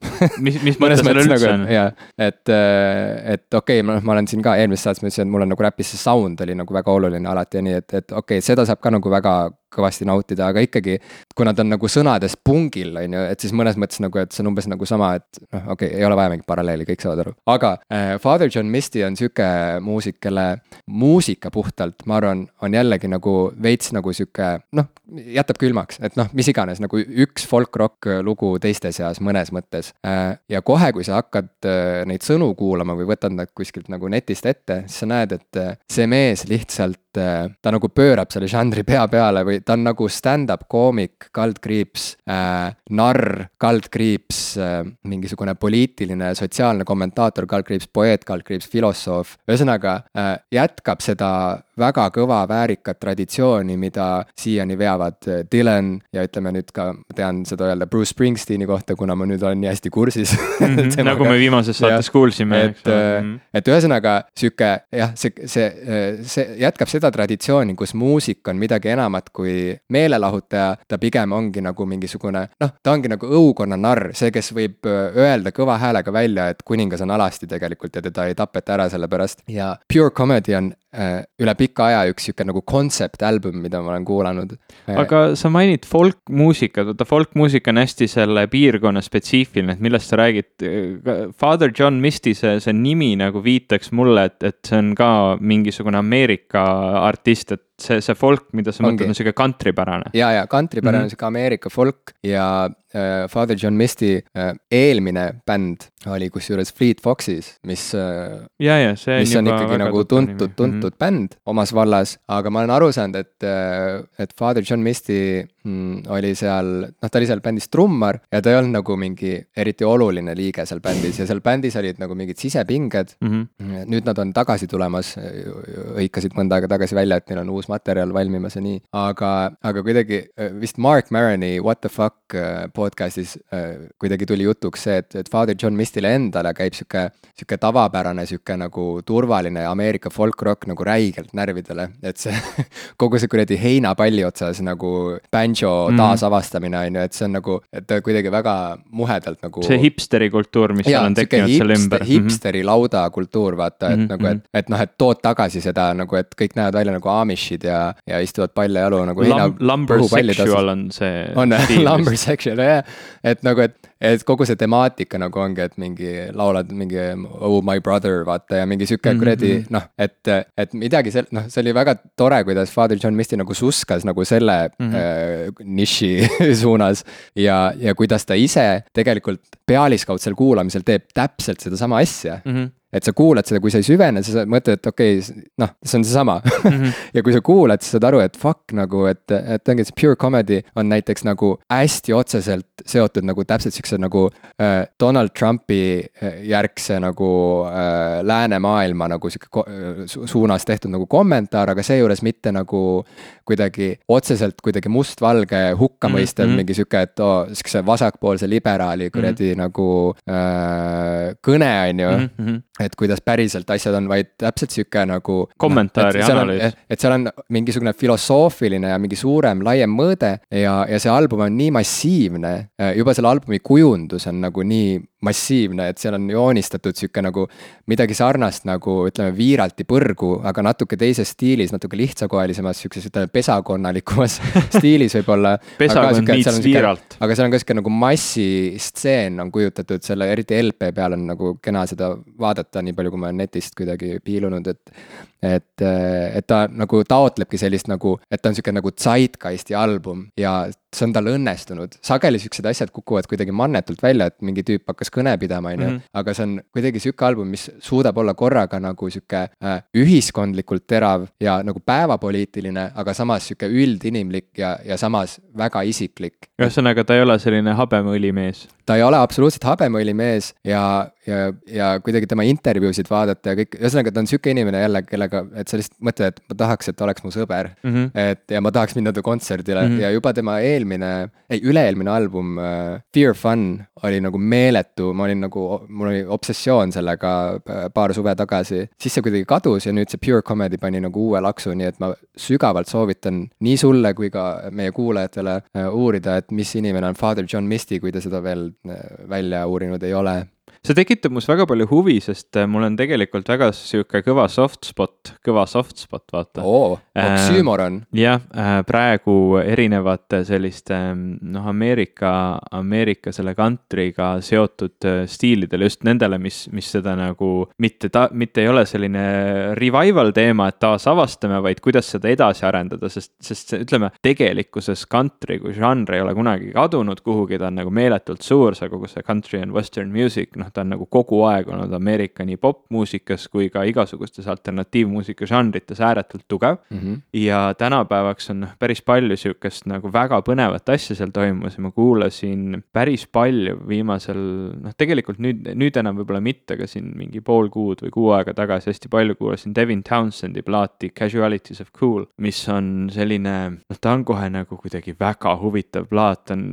Speaker 1: mis, mis mõttes seal üldse nagu, on?
Speaker 2: jaa, et, et okei okay,, ma noh, ma olen siin ka eelmises saates ma ütlesin, et mul on nagu räpis see sound oli nagu väga oluline alati ja nii, et, et okei okay,, seda saab ka nagu väga kõvasti nautida, aga ikkagi, kuna ta on nagu sõnades pungil, on ju, et siis mõnes mõttes nagu, et see on umbes nagu sama, et noh, okei okay,, ei ole vaja mingit paralleeli, kõik saavad aru. aga äh, Father John Misty on sihuke muusik, kelle muusika puhtalt, ma arvan, on jällegi nagu veits nagu sihuke noh, jätab külmaks, et noh, mis iganes nagu üks folk-rock lugu teiste seas mõnes mõttes äh,. ja kohe, kui sa hakkad äh, neid sõnu kuulama või võtad nad kuskilt nagu netist ette, siis sa näed, et äh, see mees lihtsalt ta nagu pöörab selle žanri pea peale või ta on nagu stand-up koomik, kaldkriips äh,, narr, kaldkriips äh,, mingisugune poliitiline, sotsiaalne kommentaator, kaldkriips, poeet, kaldkriips, filosoof. ühesõnaga äh, jätkab seda väga kõva väärikat traditsiooni, mida siiani veavad äh, Dylan ja ütleme nüüd ka, ma tean seda öelda Bruce Springsteeni kohta, kuna ma nüüd olen nii hästi kursis
Speaker 1: mm. -hmm, nagu me viimases saates kuulsime.
Speaker 2: et, äh, et ühesõnaga sihuke jah, see, see, see jätkab seda traditsiooni, kus muusik on midagi enamat kui meelelahutaja. ta pigem ongi nagu mingisugune noh, ta ongi nagu õukonna narr, see, kes võib äh, öelda kõva häälega välja, et kuningas on alasti tegelikult ja teda ei tapeta ära selle pärast ja Pure Comedy on Äh, üle pika aja üks sihuke nagu concept album, mida ma olen kuulanud.
Speaker 1: Äh, aga sa mainid folkmuusikat, vaata folkmuusika on hästi selle piirkonna spetsiifiline, et millest sa räägid. Father John Misty, see, see nimi nagu viitaks mulle, et, et see on ka mingisugune Ameerika artist, et see, see folk, mida sa mõtled, on sihuke countrypärane.
Speaker 2: ja, ja countrypärane mm -hmm. sihuke Ameerika folk ja äh, Father John Misty äh, eelmine bänd oli kusjuures Fleet Foxes, mis äh,.
Speaker 1: ja, ja see
Speaker 2: on. mis on ikkagi nagu tuntud, tuntud mm -hmm. bänd omas vallas, aga ma olen aru saanud, et äh,, et Father John Misty mm, oli seal, noh, ta oli seal bändis trummar ja ta ei olnud nagu mingi eriti oluline liige seal bändis ja seal bändis olid nagu mingid sisepinged mm. -hmm. nüüd nad on tagasi tulemas, hõikasid mõnda aega tagasi välja, et neil on uus materjal valmimas ja nii, aga, aga kuidagi äh, vist Mark Maroni What the fuck äh, podcast'is äh, kuidagi tuli jutuks see, et, et Father John Mistile endale käib sihuke, sihuke tavapärane sihuke nagu turvaline Ameerika folk rock nagu räigelt närvidele, et see kogu see kuradi heinapalli otsas nagu banjo mm. taasavastamine on ju, et see on nagu, et kuidagi väga muhedalt nagu.
Speaker 1: see hipsteri kultuur, mis seal on tekkinud selle ümber.
Speaker 2: Mhm. hipsteri laudakultuur, vaata, et mm -hmm. nagu, et, et noh, et tood tagasi seda nagu, et kõik näevad välja nagu Amishid ja, ja istuvad palja jalu nagu
Speaker 1: Lam. Lumber sexual on see.
Speaker 2: on, lumber sexual jah, et nagu, et et kogu see temaatika nagu ongi, et mingi laulad mingi oh my brother vaata ja mingi sihuke mhm, kuradi mm -hmm. noh, et, et midagi sel-, noh, see oli väga tore, kuidas Father John Misty nagu suskas nagu selle mm -hmm. äh, niši suunas. ja, ja kuidas ta ise tegelikult pealiskaudsel kuulamisel teeb täpselt sedasama asja mm. -hmm et sa kuulad seda, kui sa ei süvene, sa mõtled, et okei okay,, noh, see on seesama mm. -hmm. ja kui sa kuulad, siis saad aru, et fuck nagu, et, et ongi see pure comedy on näiteks nagu hästi otseselt seotud nagu täpselt siukse nagu äh, Donald Trumpi äh, järgse nagu äh, läänemaailma nagu sihuke äh, su suunas tehtud nagu kommentaar, aga seejuures mitte nagu kuidagi otseselt kuidagi mustvalge hukkamõistev mm -hmm. mingi sihuke, et oo oh,, siukse vasakpoolse liberaali kuradi mm -hmm. nagu äh, kõne, on ju mm. -hmm et kuidas päriselt asjad on, vaid täpselt sihuke nagu.
Speaker 1: kommentaar ja analüüs.
Speaker 2: et seal on mingisugune filosoofiline ja mingi suurem, laiem mõõde ja, ja see album on nii massiivne. juba selle albumi kujundus on nagu nii massiivne, et seal on joonistatud sihuke nagu midagi sarnast nagu ütleme, Viiralti põrgu, aga natuke teises stiilis, natuke lihtsakoelisemas, sihukeses ütleme pesakonnalikumas stiilis võib-olla.
Speaker 1: pesakond needs Viiralt.
Speaker 2: aga seal on ka sihuke nagu massistseen on kujutatud selle, eriti LP peal on nagu kena seda vaadata, nii palju kui ma olen netist kuidagi piilunud, et et, et ta nagu taotlebki sellist nagu, et ta on sihuke nagu zeitgeisti album ja see on tal õnnestunud. sageli siuksed asjad kukuvad kuidagi mannetult välja, et mingi tüüp hakkas kõne pidama, on ju. Mhm. aga see on kuidagi sihuke album, mis suudab olla korraga nagu sihuke äh, ühiskondlikult terav ja nagu päevapoliitiline, aga samas sihuke üldinimlik ja, ja samas väga isiklik.
Speaker 1: ühesõnaga, ta ei ole selline habemõõlimees
Speaker 2: ta ei ole absoluutselt habemõõlimees ja, ja, ja kuidagi tema intervjuusid vaadata ja kõik, ühesõnaga ta on sihuke inimene jälle, kellega, et sa lihtsalt mõtled, et ma tahaks, et oleks mu sõber mm. -hmm. et ja ma tahaks minna ta kontserdile mm -hmm. ja juba tema eelmine, ei üle-eelmine album uh, Fear Fun oli nagu meeletu, ma olin nagu, mul oli obsessioon sellega paar suve tagasi. siis see kuidagi kadus ja nüüd see Pure Comedy pani nagu uue laksu, nii et ma sügavalt soovitan nii sulle kui ka meie kuulajatele uh, uurida, et mis inimene on Father John Misty, kui te seda veel välja uurinud ei ole
Speaker 1: see tekitab minus väga palju huvi, sest äh, mul on tegelikult väga sihuke kõva soft spot, kõva soft spot, vaata.
Speaker 2: oo, oksüümoron
Speaker 1: äh,. jah äh,, praegu erinevate selliste noh, Ameerika, Ameerika selle country'ga seotud äh, stiilidele, just nendele, mis, mis seda nagu mitte ta, mitte ei ole selline revival teema, et taasavastame, vaid kuidas seda edasi arendada, sest, sest ütleme, tegelikkuses country kui žanr ei ole kunagi kadunud kuhugi, ta on nagu meeletult suur, see kogu see country and western music noh, ta on nagu kogu aeg olnud Ameerika nii popmuusikas kui ka igasugustes alternatiivmuusika žanrites ääretult tugev mm. -hmm. ja tänapäevaks on noh, päris palju sihukest nagu väga põnevat asja seal toimumas ja ma kuulasin päris palju viimasel, noh, tegelikult nüüd, nüüd enam võib-olla mitte, aga siin mingi pool kuud või kuu aega tagasi hästi palju kuulasin Devin Townsendi plaati Casualities of Cool, mis on selline, noh, ta on kohe nagu kuidagi väga huvitav plaat, on,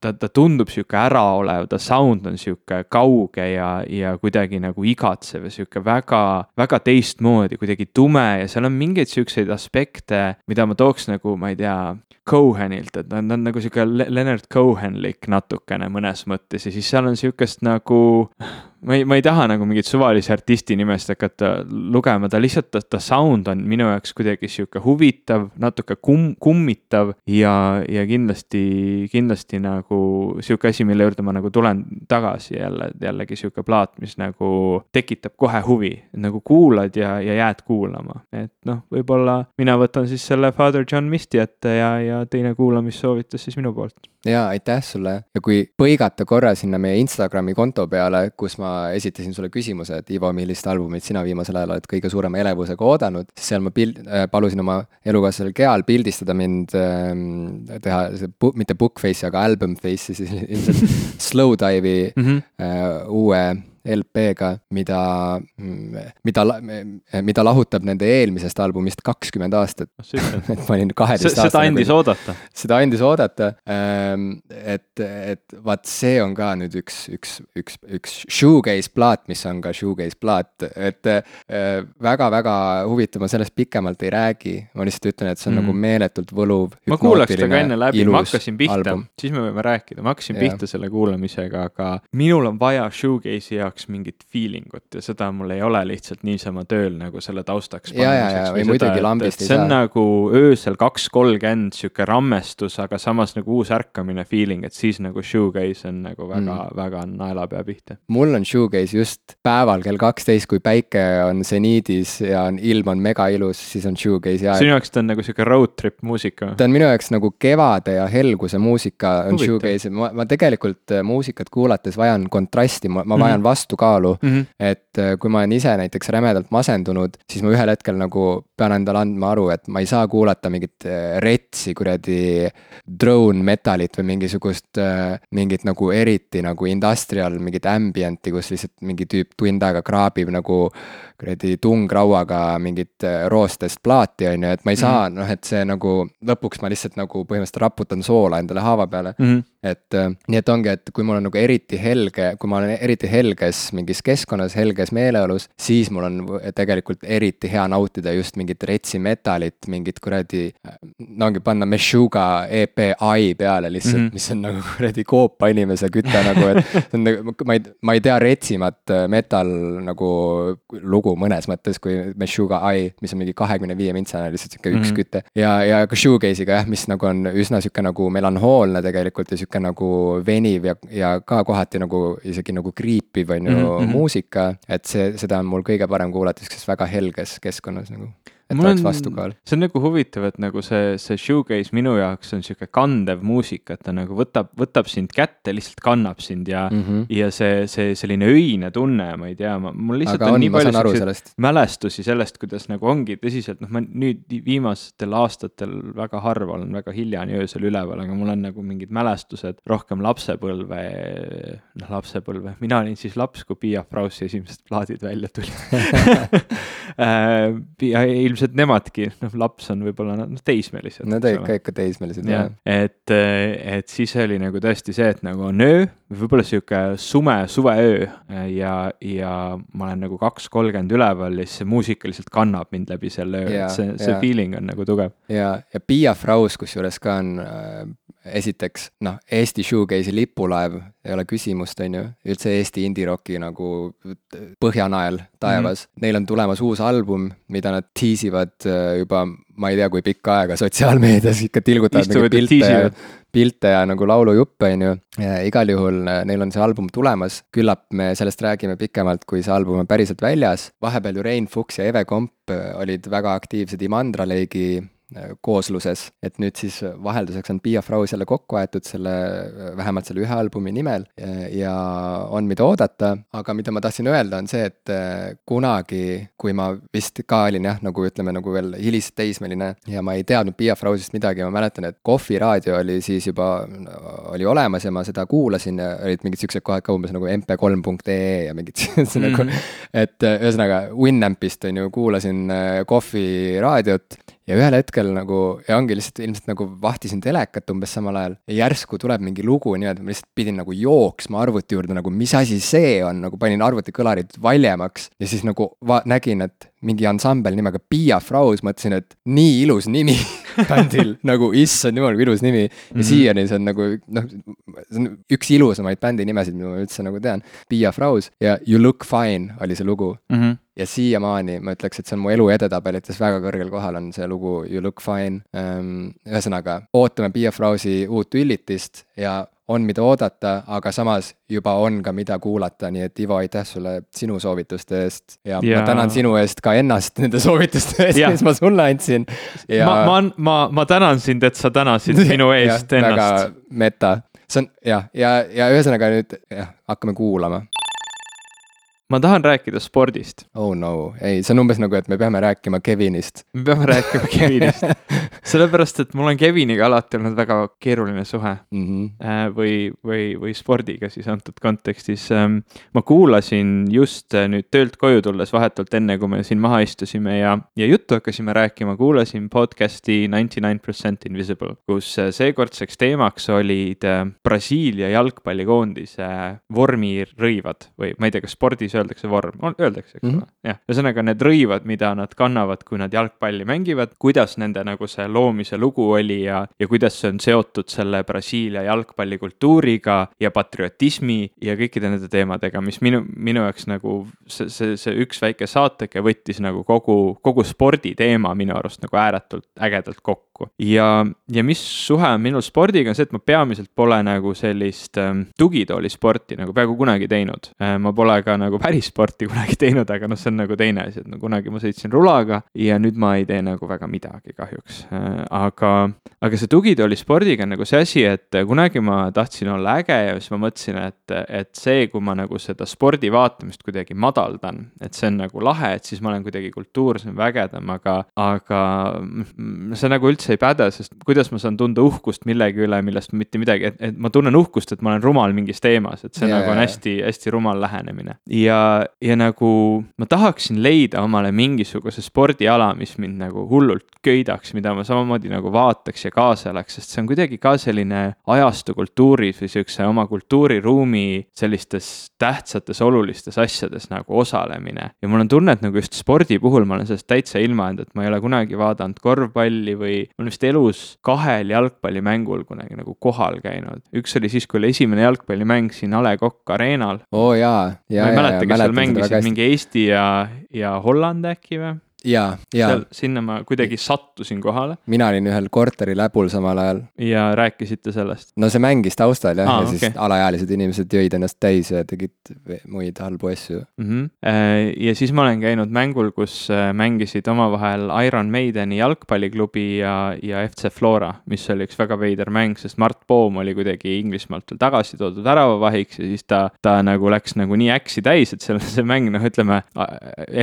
Speaker 1: ta, ta tundub sihuke äraolev, ta sound on sihuke kauge ja, ja kuidagi nagu igatsev ja sihuke väga, väga teistmoodi, kuidagi tume ja seal on mingeid siukseid aspekte, mida ma tooks nagu, ma ei tea, Cohenilt, et ta on, ta on nagu sihuke Leonard Cohenlik natukene mõnes mõttes ja siis seal on sihukest nagu ma ei, ma ei taha nagu mingit suvalise artisti nimest hakata lugema, ta lihtsalt, ta, sound on minu jaoks kuidagi sihuke huvitav, natuke kum-, kummitav ja, ja kindlasti, kindlasti nagu sihuke asi, mille juurde ma nagu tulen tagasi jälle, jällegi sihuke plaat, mis nagu tekitab kohe huvi, nagu kuulad ja, ja jääd kuulama, et noh, võib-olla mina võtan siis selle Father John Misti ette ja, ja teine kuulamissoovitus siis minu poolt.
Speaker 2: ja aitäh sulle. Ja kui põigata korra sinna meie Instagrami konto peale, kus ma esitasin sulle küsimuse, et Ivo, millist albumit sina viimasel ajal oled kõige suurema elevusega oodanud, siis seal ma pild- äh,, palusin oma elukaaslasel Geal pildistada mind äh,, teha see, mitte book face'i, aga album face'i, siis ilmselt Slow Dive'i mm -hmm. äh, uue LP-ga, mida, mida, mida lahutab nende eelmisest albumist kakskümmend aastat et ma olin kaheteist
Speaker 1: aastane. seda andis oodata.
Speaker 2: seda andis oodata. Ähm, et, et vaat see on ka nüüd üks, üks, üks, üks shoegaze plaat, mis on ka shoegaze plaat, et väga-väga äh, huvitav, ma sellest pikemalt ei räägi. ma lihtsalt ütlen, et see on mm. nagu meeletult võluv.
Speaker 1: ma kuulaks ta ka enne läbi, ma hakkasin pihta, siis me võime rääkida, ma hakkasin ja. pihta selle kuulamisega, aga minul on vaja shoegaze'i jaoks jaoks mingit feeling ut ja seda mul ei ole lihtsalt niisama tööl nagu selle taustaks.
Speaker 2: ja, ja, ja, või muidugi lambist
Speaker 1: ei saa. see on nagu öösel kaks kolmkümmend sihuke rammestus, aga samas nagu uus ärkamine feeling, et siis nagu shoegaze on nagu väga mm., väga naelapea pihta.
Speaker 2: mul on shoegaze just päeval kell kaksteist, kui päike on seniidis ja on, ilm on mega ilus, siis on shoegaze'i aeg.
Speaker 1: sinu jaoks ta on nagu sihuke road trip muusika?
Speaker 2: ta on minu jaoks nagu kevade ja helguse muusika on shoegaze, ma, ma tegelikult äh, muusikat kuulates vajan kontrasti, ma, ma vajan mm -hmm. Vastukaalu mm. -hmm. et äh, kui ma olen ise näiteks rämedalt masendunud, siis ma ühel hetkel nagu pean endale andma aru, et ma ei saa kuulata mingit äh, retsi kuradi drone metalit või mingisugust, mingit nagu eriti nagu industrial mingit ambient'i, kus lihtsalt mingi tüüp tund aega kraabib nagu kuradi tungrauaga mingit roostest plaati, on ju, et ma ei saa mm, -hmm. noh, et see nagu lõpuks ma lihtsalt nagu põhimõtteliselt raputan soola endale haava peale mm. -hmm et äh, nii, et ongi, et kui mul on nagu eriti helge, kui ma olen eriti helges mingis keskkonnas, helges meeleolus, siis mul on tegelikult eriti hea nautida just mingit retsi metalit, mingit kuradi. no ongi panna Meshuga EP ai peale lihtsalt mm, -hmm. mis on nagu kuradi koopa inimese küte nagu, et see on nagu, ma ei, ma ei tea retsimat äh, metal nagu lugu mõnes mõttes kui Meshuga ai, mis on mingi kahekümne viie mintsane lihtsalt sihuke üks mm -hmm. küte. ja, ja ka shoegaze'iga jah, mis nagu on üsna sihuke nagu melanhoolne tegelikult ja sihuke sihuke nagu veniv ja, ja ka kohati nagu isegi nagu kriipiv on ju muusika. et see, seda on mul kõige parem kuulata sihukeses väga helges keskkonnas nagu et mul oleks vastukaal.
Speaker 1: see on nagu huvitav, et nagu see, see shoegaze minu jaoks on sihuke kandev muusika, et ta nagu võtab, võtab sind kätte, lihtsalt kannab sind ja mm, -hmm. ja see, see selline öine tunne, ma ei tea, mul lihtsalt Aga on, on nii palju siukseid mälestusi sellest, kuidas nagu ongi tõsiselt, noh, ma nüüd viimastel aastatel väga harva olen väga hiljani öösel üleval, aga mul on nagu mingid mälestused rohkem lapsepõlve, noh, lapsepõlve, mina olin siis laps, kui Pia Fraussi esimesed plaadid välja tulid ja ilmselt ilmselt nemadki, noh, laps on võib-olla noh, teismelised.
Speaker 2: Nad on ikka, ikka teismelised
Speaker 1: jah ja.. et, et siis oli nagu tõesti see, et nagu on öö, võib-olla sihuke sume suveöö ja, ja ma olen nagu kaks kolmkümmend üleval ja siis see muusika lihtsalt kannab mind läbi selle öö, et see, see feeling on nagu tugev.
Speaker 2: ja, ja Piia Fraus kusjuures ka on äh, esiteks noh, Eesti shoegaze'i lipulaev, ei ole küsimust, on ju, üldse Eesti indie-rocki nagu põhjanael taevas mm. -hmm. Neil on tulemas uus album, mida nad tiisivad äh, juba ma ei tea, kui pikka aega sotsiaalmeedias ikka tilgutavad mingeid pilte ja, pilte ja nagu laulujuppe, on ju. igal juhul äh, neil on see album tulemas, küllap me sellest räägime pikemalt, kui see album on päriselt väljas. vahepeal ju Rein Fuchs ja Eve Komp äh, olid väga aktiivsed Imandra Leigi koosluses. et nüüd siis vahelduseks on Pia Fraus jälle kokku aetud selle, vähemalt selle ühe albumi nimel ja, ja on, mida oodata, aga mida ma tahtsin öelda, on see, et kunagi, kui ma vist ka olin jah, nagu ütleme, nagu veel hilisteismeline ja ma ei teadnud Pia Frausist midagi, ma mäletan, et Kohvi raadio oli siis juba, oli olemas ja ma seda kuulasin ja olid mingid siuksed kohad ka umbes nagu mp3.ee ja mingid mm -hmm. nagu, et ühesõnaga Winampist on ju, kuulasin Kohvi raadiot ja ühel hetkel nagu ja ongi lihtsalt ilmselt nagu vahtisin telekat umbes samal ajal ja järsku tuleb mingi lugu niimoodi, ma lihtsalt pidin nagu jooksma arvuti juurde nagu, mis asi see on, nagu panin arvutikõlarid valjemaks ja siis nagu va-, nägin, et mingi ansambel nimega Pia Fraus, mõtlesin, et nii ilus nimi bändil nagu issand jumal, kui ilus nimi. ja mm -hmm. siiani see on nagu noh, see on üks ilusamaid bändi nimesid, mida ma üldse nagu tean. Pia Fraus ja You look fine oli see lugu mm. -hmm ja siiamaani ma ütleks, et see on mu elu edetabelites väga kõrgel kohal, on see lugu You look fine. Ehm, ühesõnaga, ootame Pia Frausi uut üllitist ja on, mida oodata, aga samas juba on ka, mida kuulata, nii et Ivo, aitäh sulle sinu soovituste eest. Ja, ja... ma tänan sinu eest ka ennast nende soovituste eest, mis ma sulle andsin.
Speaker 1: Ja.... ma, ma, ma, ma tänan sind, et sa tänasid minu eest ja, ennast. väga
Speaker 2: meta, see on jah, ja, ja, ja ühesõnaga nüüd jah, hakkame kuulama
Speaker 1: ma tahan rääkida spordist.
Speaker 2: oh no, ei, see on umbes nagu, et me peame rääkima Kevinist.
Speaker 1: me peame rääkima Kevinist sellepärast, et mul on Keviniga alati olnud väga keeruline suhe mm. -hmm. või, või, või spordiga siis antud kontekstis. Ähm, ma kuulasin just äh, nüüd töölt koju tulles vahetult enne, kui me siin maha istusime ja, ja juttu hakkasime rääkima, kuulasin podcast'i Ninety Nine Percent Invisible, kus äh, seekordseks teemaks olid Brasiilia jalgpallikoondise vormirõivad või ma ei tea, kas spordis öeldakse vorm, öeldakse, eks mhm. ole mm -hmm., jah. ühesõnaga need rõivad, mida nad kannavad, kui nad jalgpalli mängivad, kuidas nende nagu see loomise lugu oli ja, ja kuidas see on seotud selle Brasiilia jalgpallikultuuriga ja patriotismi ja kõikide nende teemadega, mis minu, minu jaoks nagu see, see, see üks väike saateke võttis nagu kogu, kogu sporditeema minu arust nagu ääretult ägedalt kokku. ja, ja mis suhe on minul spordiga, on see, et ma peamiselt pole nagu sellist ähm, tugitoolisporti nagu peaaegu kunagi teinud äh,. ma pole ka nagu päris sporti kunagi teinud, aga noh, see on nagu teine asi, et no kunagi ma sõitsin rulaga ja nüüd ma ei tee nagu väga midagi kahjuks. Aga, aga see tugitooli spordiga on nagu see asi, et kunagi ma tahtsin olla äge ja siis ma mõtlesin, et, et see, kui ma nagu seda spordi vaatamist kuidagi madaldan, et see on nagu lahe, et siis ma olen kuidagi kultuursem, vägedam, aga, aga see nagu üldse ei päde, sest kuidas ma saan tunda uhkust millegi üle, millest mitte midagi, et, et ma tunnen uhkust, et ma olen rumal mingis teemas, et see yeah, nagu on hästi-hästi rumal lähenemine. ja ja, ja nagu ma tahaksin leida omale mingisuguse spordiala, mis mind nagu hullult köidaks, mida ma samamoodi nagu vaataks ja kaasa elaks, sest see on kuidagi ka selline ajastu kultuuris või siukse oma kultuuriruumi sellistes tähtsates olulistes asjades nagu osalemine. ja mul on tunne, et nagu just spordi puhul ma olen sellest täitsa ilma jäänud, et ma ei ole kunagi vaadanud korvpalli või ma olen vist elus kahel jalgpallimängul kunagi nagu kohal käinud. üks oli siis, kui oli esimene jalgpallimäng siin A Le Coq Arena'l.
Speaker 2: oo oh, jaa,
Speaker 1: ja, ja, ja kes seal mängisid, mingi Eesti ja, ja Holland äkki või?
Speaker 2: Ja, ja.
Speaker 1: sinna ma kuidagi sattusin kohale.
Speaker 2: mina olin ühel korteri läbul samal ajal.
Speaker 1: ja rääkisite sellest?
Speaker 2: no see mängis taustal jah Aa, ja okay. siis alaealised inimesed jõid ennast täis ja tegid muid halbu asju
Speaker 1: mm. -hmm. ja siis ma olen käinud mängul, kus äh, mängisid omavahel Iron Maideni jalgpalliklubi ja, ja FC Flora, mis oli üks väga veider mäng, sest Mart Poom oli kuidagi Inglismaalt veel tagasi toodud väravavahiks ja siis ta, ta nagu läks nagu nii äksi täis, et seal see mäng, noh, ütleme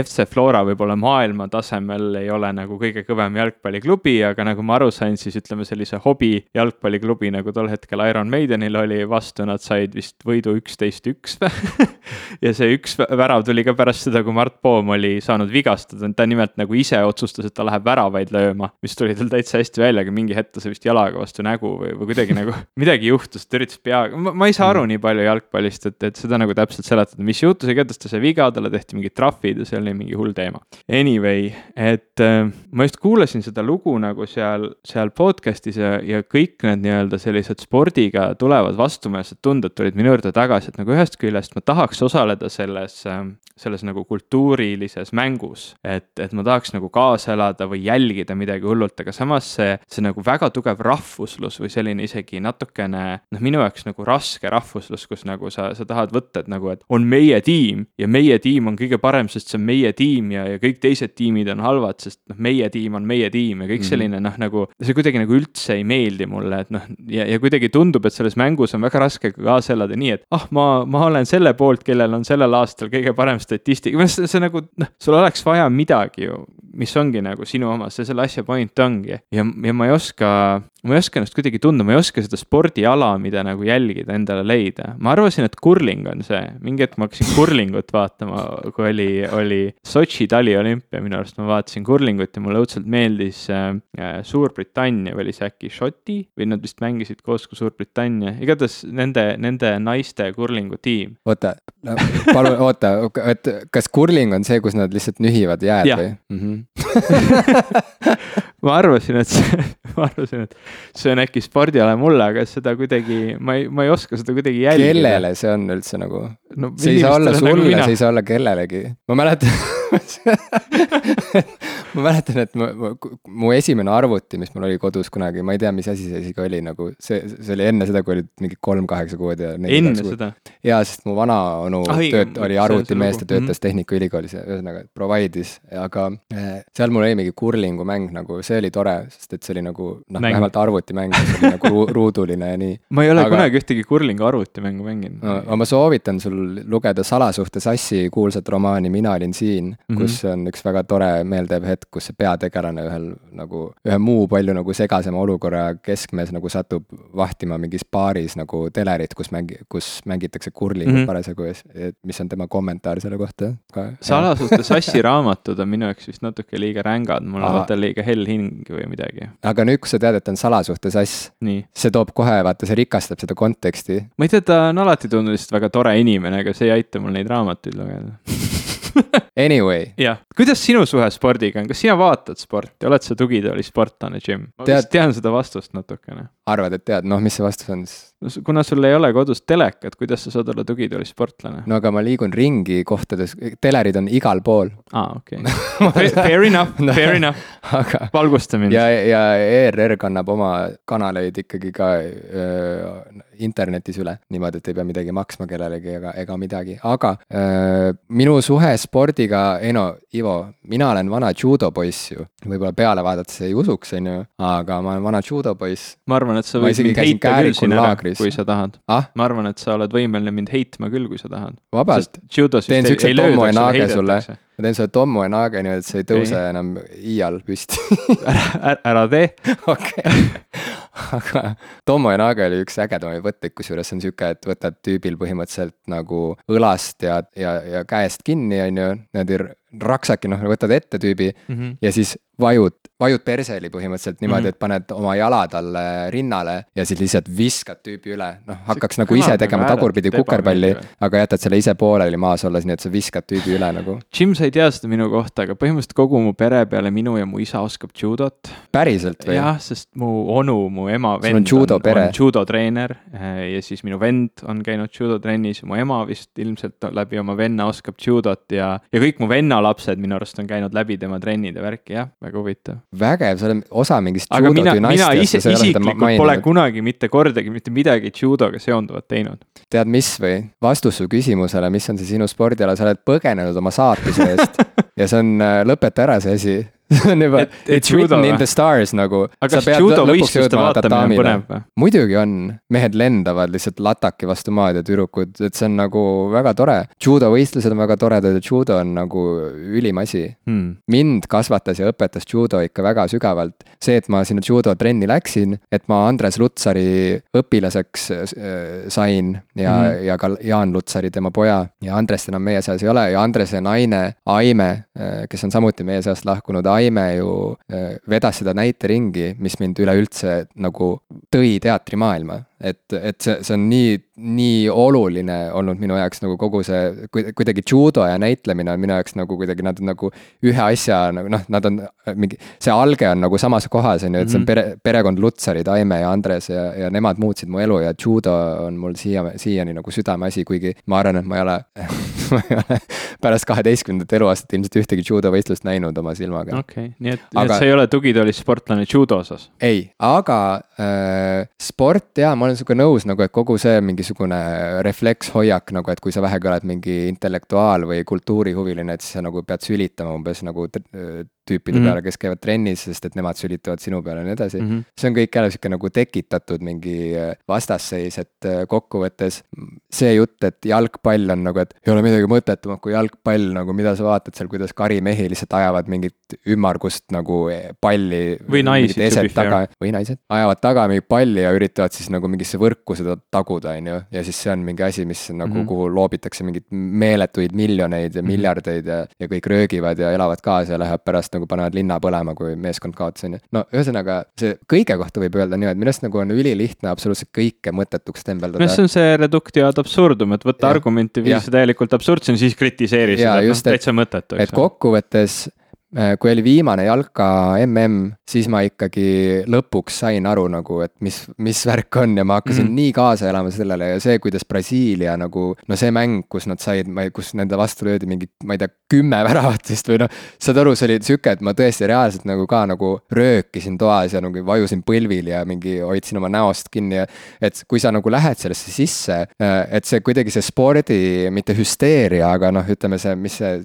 Speaker 1: FC Flora võib olla maailma tasemel ei ole nagu kõige kõvem jalgpalliklubi, aga nagu ma aru sain, siis ütleme sellise hobi jalgpalliklubi nagu tol hetkel Iron Maidenil oli vastu, nad said vist võidu üksteist üks ja see üks värav tuli ka pärast seda, kui Mart Poom oli saanud vigastada, ta nimelt nagu ise otsustas, et ta läheb väravaid lööma, mis tuli tal täitsa hästi välja, aga mingi hetk ta sai vist jalaga vastu nägu või, või kuidagi nagu midagi juhtus, ta üritas peaga, ma ei saa aru mm. nii palju jalgpallist, et, et seda nagu täpselt seletada, mis juhtus, igatahes ta sai viga, talle tehti mingid trahvid ja see oli mingi hull teema. Anyway, Way, et äh, ma just kuulasin seda lugu nagu seal, seal podcast'is ja, ja kõik need nii-öelda sellised spordiga tulevad vastumeelsed tunded tulid minu juurde tagasi, et nagu ühest küljest ma tahaks osaleda selles äh, selles nagu kultuurilises mängus. et, et ma tahaks nagu kaasa elada või jälgida midagi hullult, aga samas see, see nagu väga tugev rahvuslus või selline isegi natukene noh, minu jaoks nagu raske rahvuslus, kus nagu sa, sa tahad võtta, et nagu, et on meie tiim ja meie tiim on kõige parem, sest see on meie tiim ja, ja kõik teised tiimid tiimid on halvad, sest noh, meie tiim on meie tiim ja kõik mhm. selline noh, nagu see kuidagi nagu üldse ei meeldi mulle, et noh, ja, ja kuidagi tundub, et selles mängus on väga raske kaasa elada nii, et ah, ma, ma olen selle poolt, kellel on sellel aastal kõige parem statistika, see, see nagu noh, sul oleks vaja midagi ju, mis ongi nagu sinu oma, see selle asja point ongi ja, ja ma ei oska ma ei oska ennast kuidagi tunda, ma ei oska seda spordiala, mida nagu jälgida, endale leida. ma arvasin, et kurling on see, mingi hetk ma hakkasin kurlingut vaatama, kui oli, oli Sotši taliolümpia, minu arust ma vaatasin kurlingut ja mulle õudselt meeldis äh, Suurbritannia või oli see äkki Šoti või nad vist mängisid koos ka Suurbritannia, igatahes nende, nende naiste kurlingu tiim.
Speaker 2: oota, palun oota, et kas kurling on see, kus nad lihtsalt nühivad jääd ja. või mm?
Speaker 1: -hmm. ma arvasin, et see, ma arvasin, et see on äkki spordiala mulle, aga seda kuidagi, ma ei, ma ei oska seda kuidagi jälgida.
Speaker 2: kellele see on üldse nagu no,? see ei saa olla nagu sulle nagu, see ei saa olla kellelegi. ma mäletan ma mäletan, et ma, mu esimene arvuti, mis mul oli kodus kunagi, ma ei tea, mis asi see isegi oli nagu, see, see oli enne seda, kui olid mingi kolm kaheksa kuud ja.
Speaker 1: enne seda?
Speaker 2: jaa, sest mu vanaonu ah, tööt-, oli arvutimees, ta töötas mm -hmm. Tehnikaülikoolis ja ühesõnaga provide'is, aga eh, seal mul oli mingi kurlingu mäng nagu, see oli tore, sest et see oli nagu noh, vähemalt arvutimäng, see oli nagu ru ruuduline ja nii.
Speaker 1: ma ei ole aga, kunagi ühtegi kurlingu arvutimängu mänginud
Speaker 2: no,. ma soovitan sul lugeda Salasuhte sassi kuulsat romaani Mina olin siin mm, -hmm. kus on üks väga tore meeldiv hetk, kus see peategelane ühel nagu, ühe muu palju nagu segasema olukorra keskmes nagu satub vahtima mingis baaris nagu telerit, kus mängi-, kus mängitakse kurlingut mm -hmm. parasjagu ja mis on tema kommentaar selle kohta ka.
Speaker 1: salasuhte sassi raamatud on minu jaoks vist natuke liiga rängad, mul on vaata liiga hell hing või midagi.
Speaker 2: aga nüüd, kui sa tead, et on salasuhte sass, see toob kohe, vaata, see rikastab seda konteksti.
Speaker 1: ma ei tea, ta on alati tundunud lihtsalt väga tore inimene, aga see ei aita mul neid raamatuid lugeda
Speaker 2: Anyway.
Speaker 1: jah, kuidas sinu suhe spordiga on, kas sina vaatad sporti, oled sa tugitoolisportlane, Jim? ma tead... vist tean seda vastust natukene.
Speaker 2: Arvad, et tead, noh, mis see vastus on siis?
Speaker 1: no kuna sul ei ole kodus telekat, kuidas sa saad olla tugitoolisportlane?
Speaker 2: no aga ma liigun ringi kohtades, telerid on igal pool.
Speaker 1: aa, okei. Fair enough no,, fair enough aga.... valgusta mind.
Speaker 2: ja, ja ERR kannab oma kanaleid ikkagi ka öö, internetis üle, niimoodi, et ei pea midagi maksma kellelegi ega, ega midagi, aga öö, minu suhe spordiga, ei no, Ivo, mina olen vana judopoiss ju. võib-olla peale vaadates ei usuks, on ju, aga ma olen vana judopoiss.
Speaker 1: ma arvan, et sa võid mind heita küll siin ära, kui sa tahad ah?. ma arvan, et sa oled võimeline mind heitma küll, kui sa tahad.
Speaker 2: vabalt, teen siukse Tommo ja Naage sulle ma teen sulle Tommo ja Naage niimoodi, et sa ei tõuse okay. enam iial püsti
Speaker 1: ära, ära, tee.
Speaker 2: okei, aga Tommo ja Naage oli üks ägedamaid võtteid, kusjuures on sihuke, et võtad tüübil põhimõtteliselt nagu õlast ja, ja, ja käest kinni, on ju, niimoodi raksaki, noh, võtad ette tüübi mm -hmm. ja siis vajud, vajud perseli põhimõtteliselt niimoodi mm, -hmm. et paned oma jala talle rinnale ja siis lihtsalt viskad tüübi üle, noh hakkaks see nagu ise tegema tagurpidi kukerpalli, aga jätad selle ise pooleli maas olles, nii et sa viskad tüübi üle nagu.
Speaker 1: Jim, sa ei tea seda minu kohta, aga põhimõtteliselt kogu mu pere peale minu ja mu isa oskab judot.
Speaker 2: päriselt või?
Speaker 1: jah, sest mu onu, mu ema, vend
Speaker 2: on, judo on, on
Speaker 1: judotreener eh, ja siis minu vend on käinud judotrennis mu ema vist ilmselt läbi oma venna oskab judot ja, ja kõik mu venna lapsed minu arust on käinud läbi tema trennid ja värki, jah väga huvitav.
Speaker 2: Vägev, sa oled osa mingist
Speaker 1: aga mina, mina ise isiklikult pole kunagi mitte kordagi mitte midagi judoga seonduvat teinud.
Speaker 2: tead, mis või, vastus su küsimusele, mis on see sinu spordiala, sa oled põgenenud oma saatuse eest ja see on, äh, lõpeta ära see asi see on juba, it's written in the stars nagu.
Speaker 1: aga kas judovõistluste vaatamine on põnev või?
Speaker 2: muidugi on, mehed lendavad lihtsalt lataki vastu maad ja tüdrukud, et see on nagu väga tore. judovõistlused on väga toredad ja judo on nagu ülim asi hmm.. mind kasvatas ja õpetas judo ikka väga sügavalt. see, et ma sinna judo trenni läksin, et ma Andres Lutsari õpilaseks äh, sain ja hmm., ja ka Jaan Lutsari, tema poja ja Andrest enam meie seas ei ole ja Andrese naine Aime, äh, kes on samuti meie seast lahkunud, Aime ju äh, vedas seda näiteringi, mis mind üleüldse nagu tõi teatrimaailma et, et see, see on nii, nii oluline olnud minu jaoks nagu kogu see, kuidagi judo ja näitlemine on minu jaoks nagu kuidagi nad on nagu ühe asja nagu noh, nad on mingi, see alge on nagu samas kohas, on ju, et see on mhm. pere, perekond Lutsarid, Aime ja Andres ja, ja nemad muutsid mu elu ja judo on mul siia, siiani nagu südameasi, kuigi ma arvan, et ma ei ole ma ei ole pärast kaheteistkümnendat eluaastat ilmselt ühtegi judovõistlust näinud oma silmaga.
Speaker 1: okei okay., nii et aga..., sa ei ole tugitoolis sportlane judo osas?
Speaker 2: ei, aga äh, sport jaa, ma olen sinuga nõus nagu, et kogu see mingisugune reflekshoiak nagu, et kui sa vähegi oled mingi intellektuaal või kultuurihuviline, et siis sa nagu pead sülitama umbes nagu tüüpide mm -hmm. peale, kes käivad trennis, sest et nemad sülitavad sinu peale ja nii edasi mm. -hmm. see on kõik jälle sihuke nagu tekitatud mingi äh, vastasseis, et äh, kokkuvõttes see jutt, et jalgpall on nagu, et ei ole midagi mõttetumat kui jalgpall, nagu mida sa vaatad seal, kuidas karimehi lihtsalt ajavad mingit ümmargust nagu eh, palli.
Speaker 1: või naised.
Speaker 2: taga või naised, ajavad taga mingit palli ja üritavad siis nagu mingisse võrku seda taguda, on ju. ja siis see on mingi asi, mis nagu mm, -hmm. kuhu loobitakse mingeid meeletuid miljoneid ja mhm. miljardeid ja, ja kõik röögivad ja elavad kaasa ja läheb pärast nagu panevad linna põlema, kui meeskond kaotas, on ju. no ühesõnaga, see kõige kohta võib öelda niimoodi, minu arust nagu on ülilihtne absoluutselt kõike mõttetuks tembeldada.
Speaker 1: no see on see reductio ad absurdum, et võtta ja. argumenti, viia see täielikult absurdsena, siis kritiseeri seda, noh täitsa mõttetu.
Speaker 2: et kokkuvõttes kui oli viimane jalka mm, siis ma ikkagi lõpuks sain aru nagu, et mis, mis värk on ja ma hakkasin mm -hmm. nii kaasa elama sellele ja see, kuidas Brasiilia nagu. no see mäng, kus nad said, ma ei, kus nende vastu löödi mingid, ma ei tea, kümme väravat vist või noh. saad aru, see oli sihuke, et ma tõesti reaalselt nagu ka nagu röökisin toas ja nagu vajusin põlvil ja mingi hoidsin oma näost kinni ja. et kui sa nagu lähed sellesse sisse, äh, et see kuidagi see spordi, mitte hüsteeria, aga noh, ütleme see, mis see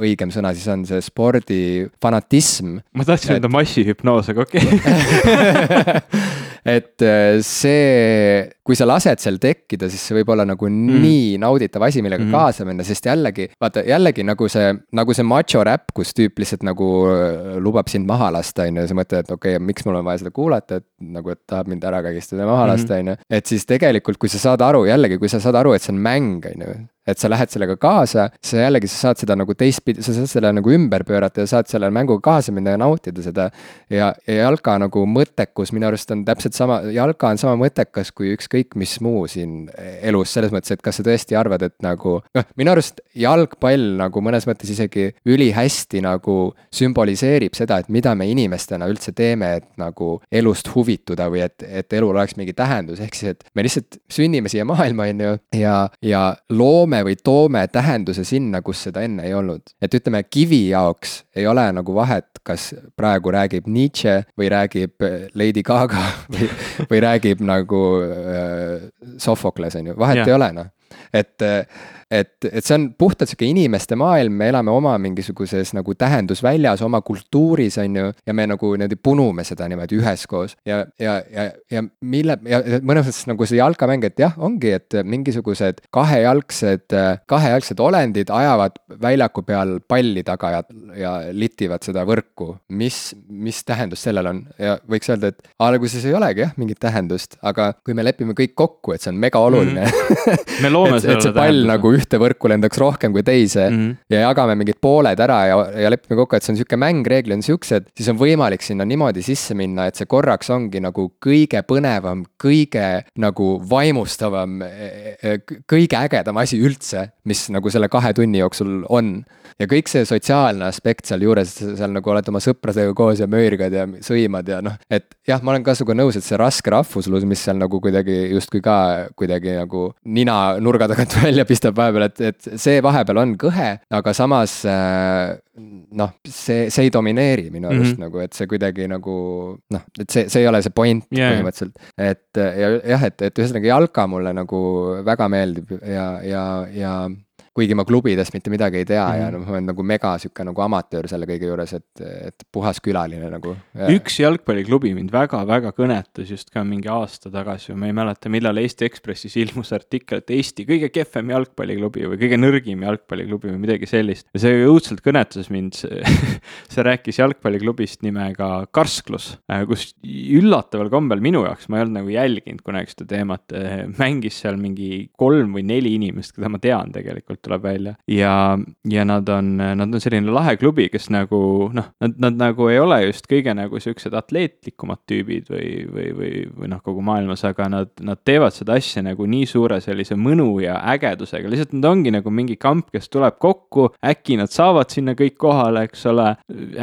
Speaker 2: õigem sõna siis on see spordifanatism.
Speaker 1: ma tahtsin öelda et... massihüpnoos, aga okei okay.
Speaker 2: et äh, see, kui sa lased seal tekkida, siis see võib olla nagu mm. nii nauditav asi, millega mm. kaasa minna, sest jällegi, vaata jällegi nagu see, nagu see macho räpp, kus tüüp lihtsalt nagu äh, lubab sind maha lasta, on ju, sa mõtled, et okei okay,, miks mul on vaja seda kuulata, et nagu, et tahab mind ära kägistada ja maha mm. lasta, on ju. et siis tegelikult, kui sa saad aru, jällegi, kui sa saad aru, et see on mäng, on ju et sa lähed sellega kaasa, sa jällegi, sa saad seda nagu teistpidi, sa saad selle nagu ümber pöörata ja saad selle mänguga kaasa minna ja nautida seda. ja, ja jalka nagu mõttekus minu arust on täpselt sama, jalka on sama mõttekas kui ükskõik mis muu siin elus, selles mõttes, et kas sa tõesti arvad, et nagu. noh, minu arust jalgpall nagu mõnes mõttes isegi ülihästi nagu sümboliseerib seda, et mida me inimestena üldse teeme, et nagu elust huvituda või et, et elul oleks mingi tähendus, ehk siis, et me lihtsalt sünnime siia maailma, on ju, ja, ja loome toome või toome tähenduse sinna, kus seda enne ei olnud. et ütleme, kivi jaoks ei ole nagu vahet, kas praegu räägib Nietzsche või räägib äh, Lady Gaga või, või räägib nagu äh, Sophokles, on ju, vahet yeah. ei ole noh, et äh, et, et see on puhtalt sihuke inimeste maailm, me elame oma mingisuguses nagu tähendusväljas, oma kultuuris, on ju. ja me nagu niimoodi punume seda niimoodi üheskoos ja, ja, ja, ja mille ja mõnes mõttes nagu see jalkamäng, et jah, ongi, et mingisugused kahejalgsed, kahejalgsed olendid ajavad väljaku peal palli taga ja, ja litivad seda võrku. mis, mis tähendus sellel on ja võiks öelda, et alguses ei olegi jah mingit tähendust, aga kui me lepime kõik kokku, et see on mega oluline mm.
Speaker 1: -hmm. me loome
Speaker 2: et, et see pall nagu ühte võrku lendaks rohkem kui teise mm. -hmm. ja jagame mingid pooled ära ja, ja lepime kokku, et see on sihuke mäng, reeglid on siuksed, siis on võimalik sinna niimoodi sisse minna, et see korraks ongi nagu kõige põnevam, kõige nagu vaimustavam, e, e, kõige ägedam asi üldse, mis nagu selle kahe tunni jooksul on. ja kõik see sotsiaalne aspekt sealjuures, seal nagu oled oma sõpradega koos ja möörgad ja sõimad ja noh, et jah, ma olen ka sinuga nõus, et see raske rahvuslus, mis seal nagu kuidagi justkui ka kuidagi nagu nina nurga tagant välja pistab vahepeal, et, et see vahepeal on kõhe, aga samas äh, noh, see, see ei domineeri minu arust mm -hmm. nagu, et see kuidagi nagu noh, et see, see ei ole see point yeah. põhimõtteliselt. et ja jah, et, et ühesõnaga jalka mulle nagu väga meeldib ja, ja, ja kuigi ma klubidest mitte midagi ei tea mm -hmm. ja noh, ma olen nagu mega sihuke nagu amatöör selle kõige juures, et, et puhas külaline nagu.
Speaker 1: üks jalgpalliklubi mind väga-väga kõnetas just ka mingi aasta tagasi või ma ei mäleta, millal Eesti Ekspressis ilmus artikkel, et Eesti kõige kehvem jalgpalliklubi või kõige nõrgim jalgpalliklubi või midagi sellist. ja see õudselt kõnetas mind see rääkis jalgpalliklubist nimega Karsklus, äh, kus üllataval kombel minu jaoks, ma ei olnud nagu jälginud kunagi seda teemat, äh, mängis seal mingi kolm või neli inimest, keda ma tean tegelikult tegelikult tuleb välja. ja, ja nad on, nad on selline lahe klubi, kes nagu noh, nad, nad nagu ei ole just kõige nagu siuksed atleetlikumad tüübid või, või, või, või noh, kogu maailmas, aga nad, nad teevad seda asja nagu nii suure sellise mõnu ja ägedusega, lihtsalt nad ongi nagu mingi kamp, kes tuleb kokku, äkki nad saavad sinna kõik kohale, eks ole.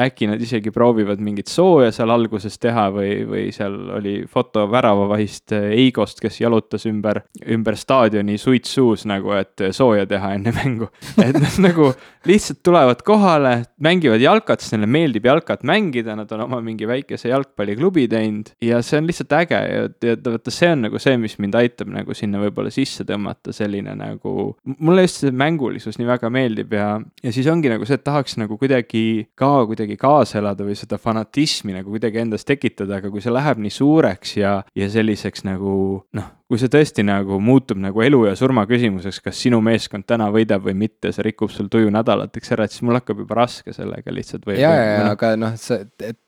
Speaker 1: äkki nad isegi proovivad mingit sooja seal alguses teha või, või seal oli foto väravavahist Eigost, kes jalutas ümber, ümber staadioni suits suus nagu, et sooja teha enne mängu. et nad nagu lihtsalt tulevad kohale, mängivad jalkat, sest neile meeldib jalkat mängida, nad on oma mingi väikese jalgpalliklubi teinud ja see on lihtsalt äge ja, ja vaata, see on nagu see, mis mind aitab nagu sinna võib-olla sisse tõmmata, selline nagu, mulle just see mängulisus nii väga meeldib ja, ja siis ongi nagu see, et tahaks nagu kuidagi ka kuidagi kaasa elada või seda fanatismi nagu kuidagi endas tekitada, aga kui see läheb nii suureks ja, ja selliseks nagu noh, kui see tõesti nagu muutub nagu elu ja surma küsimuseks, kas sinu meeskond täna võidab või mitte, see rikub sul tuju nädalateks ära, et siis mul hakkab juba raske sellega lihtsalt
Speaker 2: ja, ja, ja aga noh, sa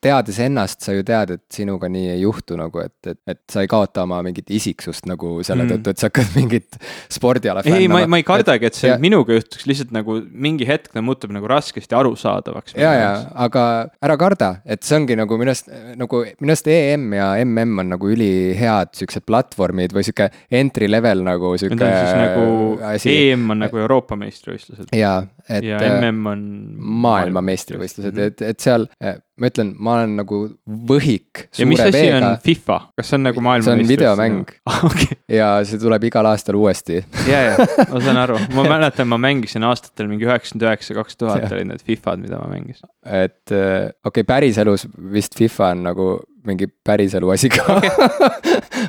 Speaker 2: teades ennast, sa ju tead, et sinuga nii ei juhtu nagu, et, et, et sa ei kaota oma mingit isiksust nagu selle mm. tõttu, et sa hakkad mingit spordiala
Speaker 1: fännama. ei, ma, ma ei kardagi, et see ja... minuga juhtuks, lihtsalt nagu mingi hetk ta muutub nagu raskesti arusaadavaks.
Speaker 2: ja, ja, aga ära karda, et see ongi nagu minu arust, nagu minu arust EM ja MM on nagu ülihead siuksed platvormid või sihuke entry level nagu sihuke. Need on siis
Speaker 1: nagu asi. EM on nagu Euroopa meistrivõistlused.
Speaker 2: jaa,
Speaker 1: et. ja MM on.
Speaker 2: maailmameistrivõistlused mm, -hmm. et, et seal ma ütlen, ma olen nagu võhik.
Speaker 1: ja mis asi veega. on FIFA, kas see on nagu maailma?
Speaker 2: see on videomäng okay. ja see tuleb igal aastal uuesti
Speaker 1: ja, ja ma saan aru, ma mäletan, ma mängisin aastatel mingi üheksakümmend üheksa, kaks tuhat olid need Fifad, mida ma mängisin.
Speaker 2: et äh, okei okay,, päriselus vist FIFA on nagu mingi päriselu asi ka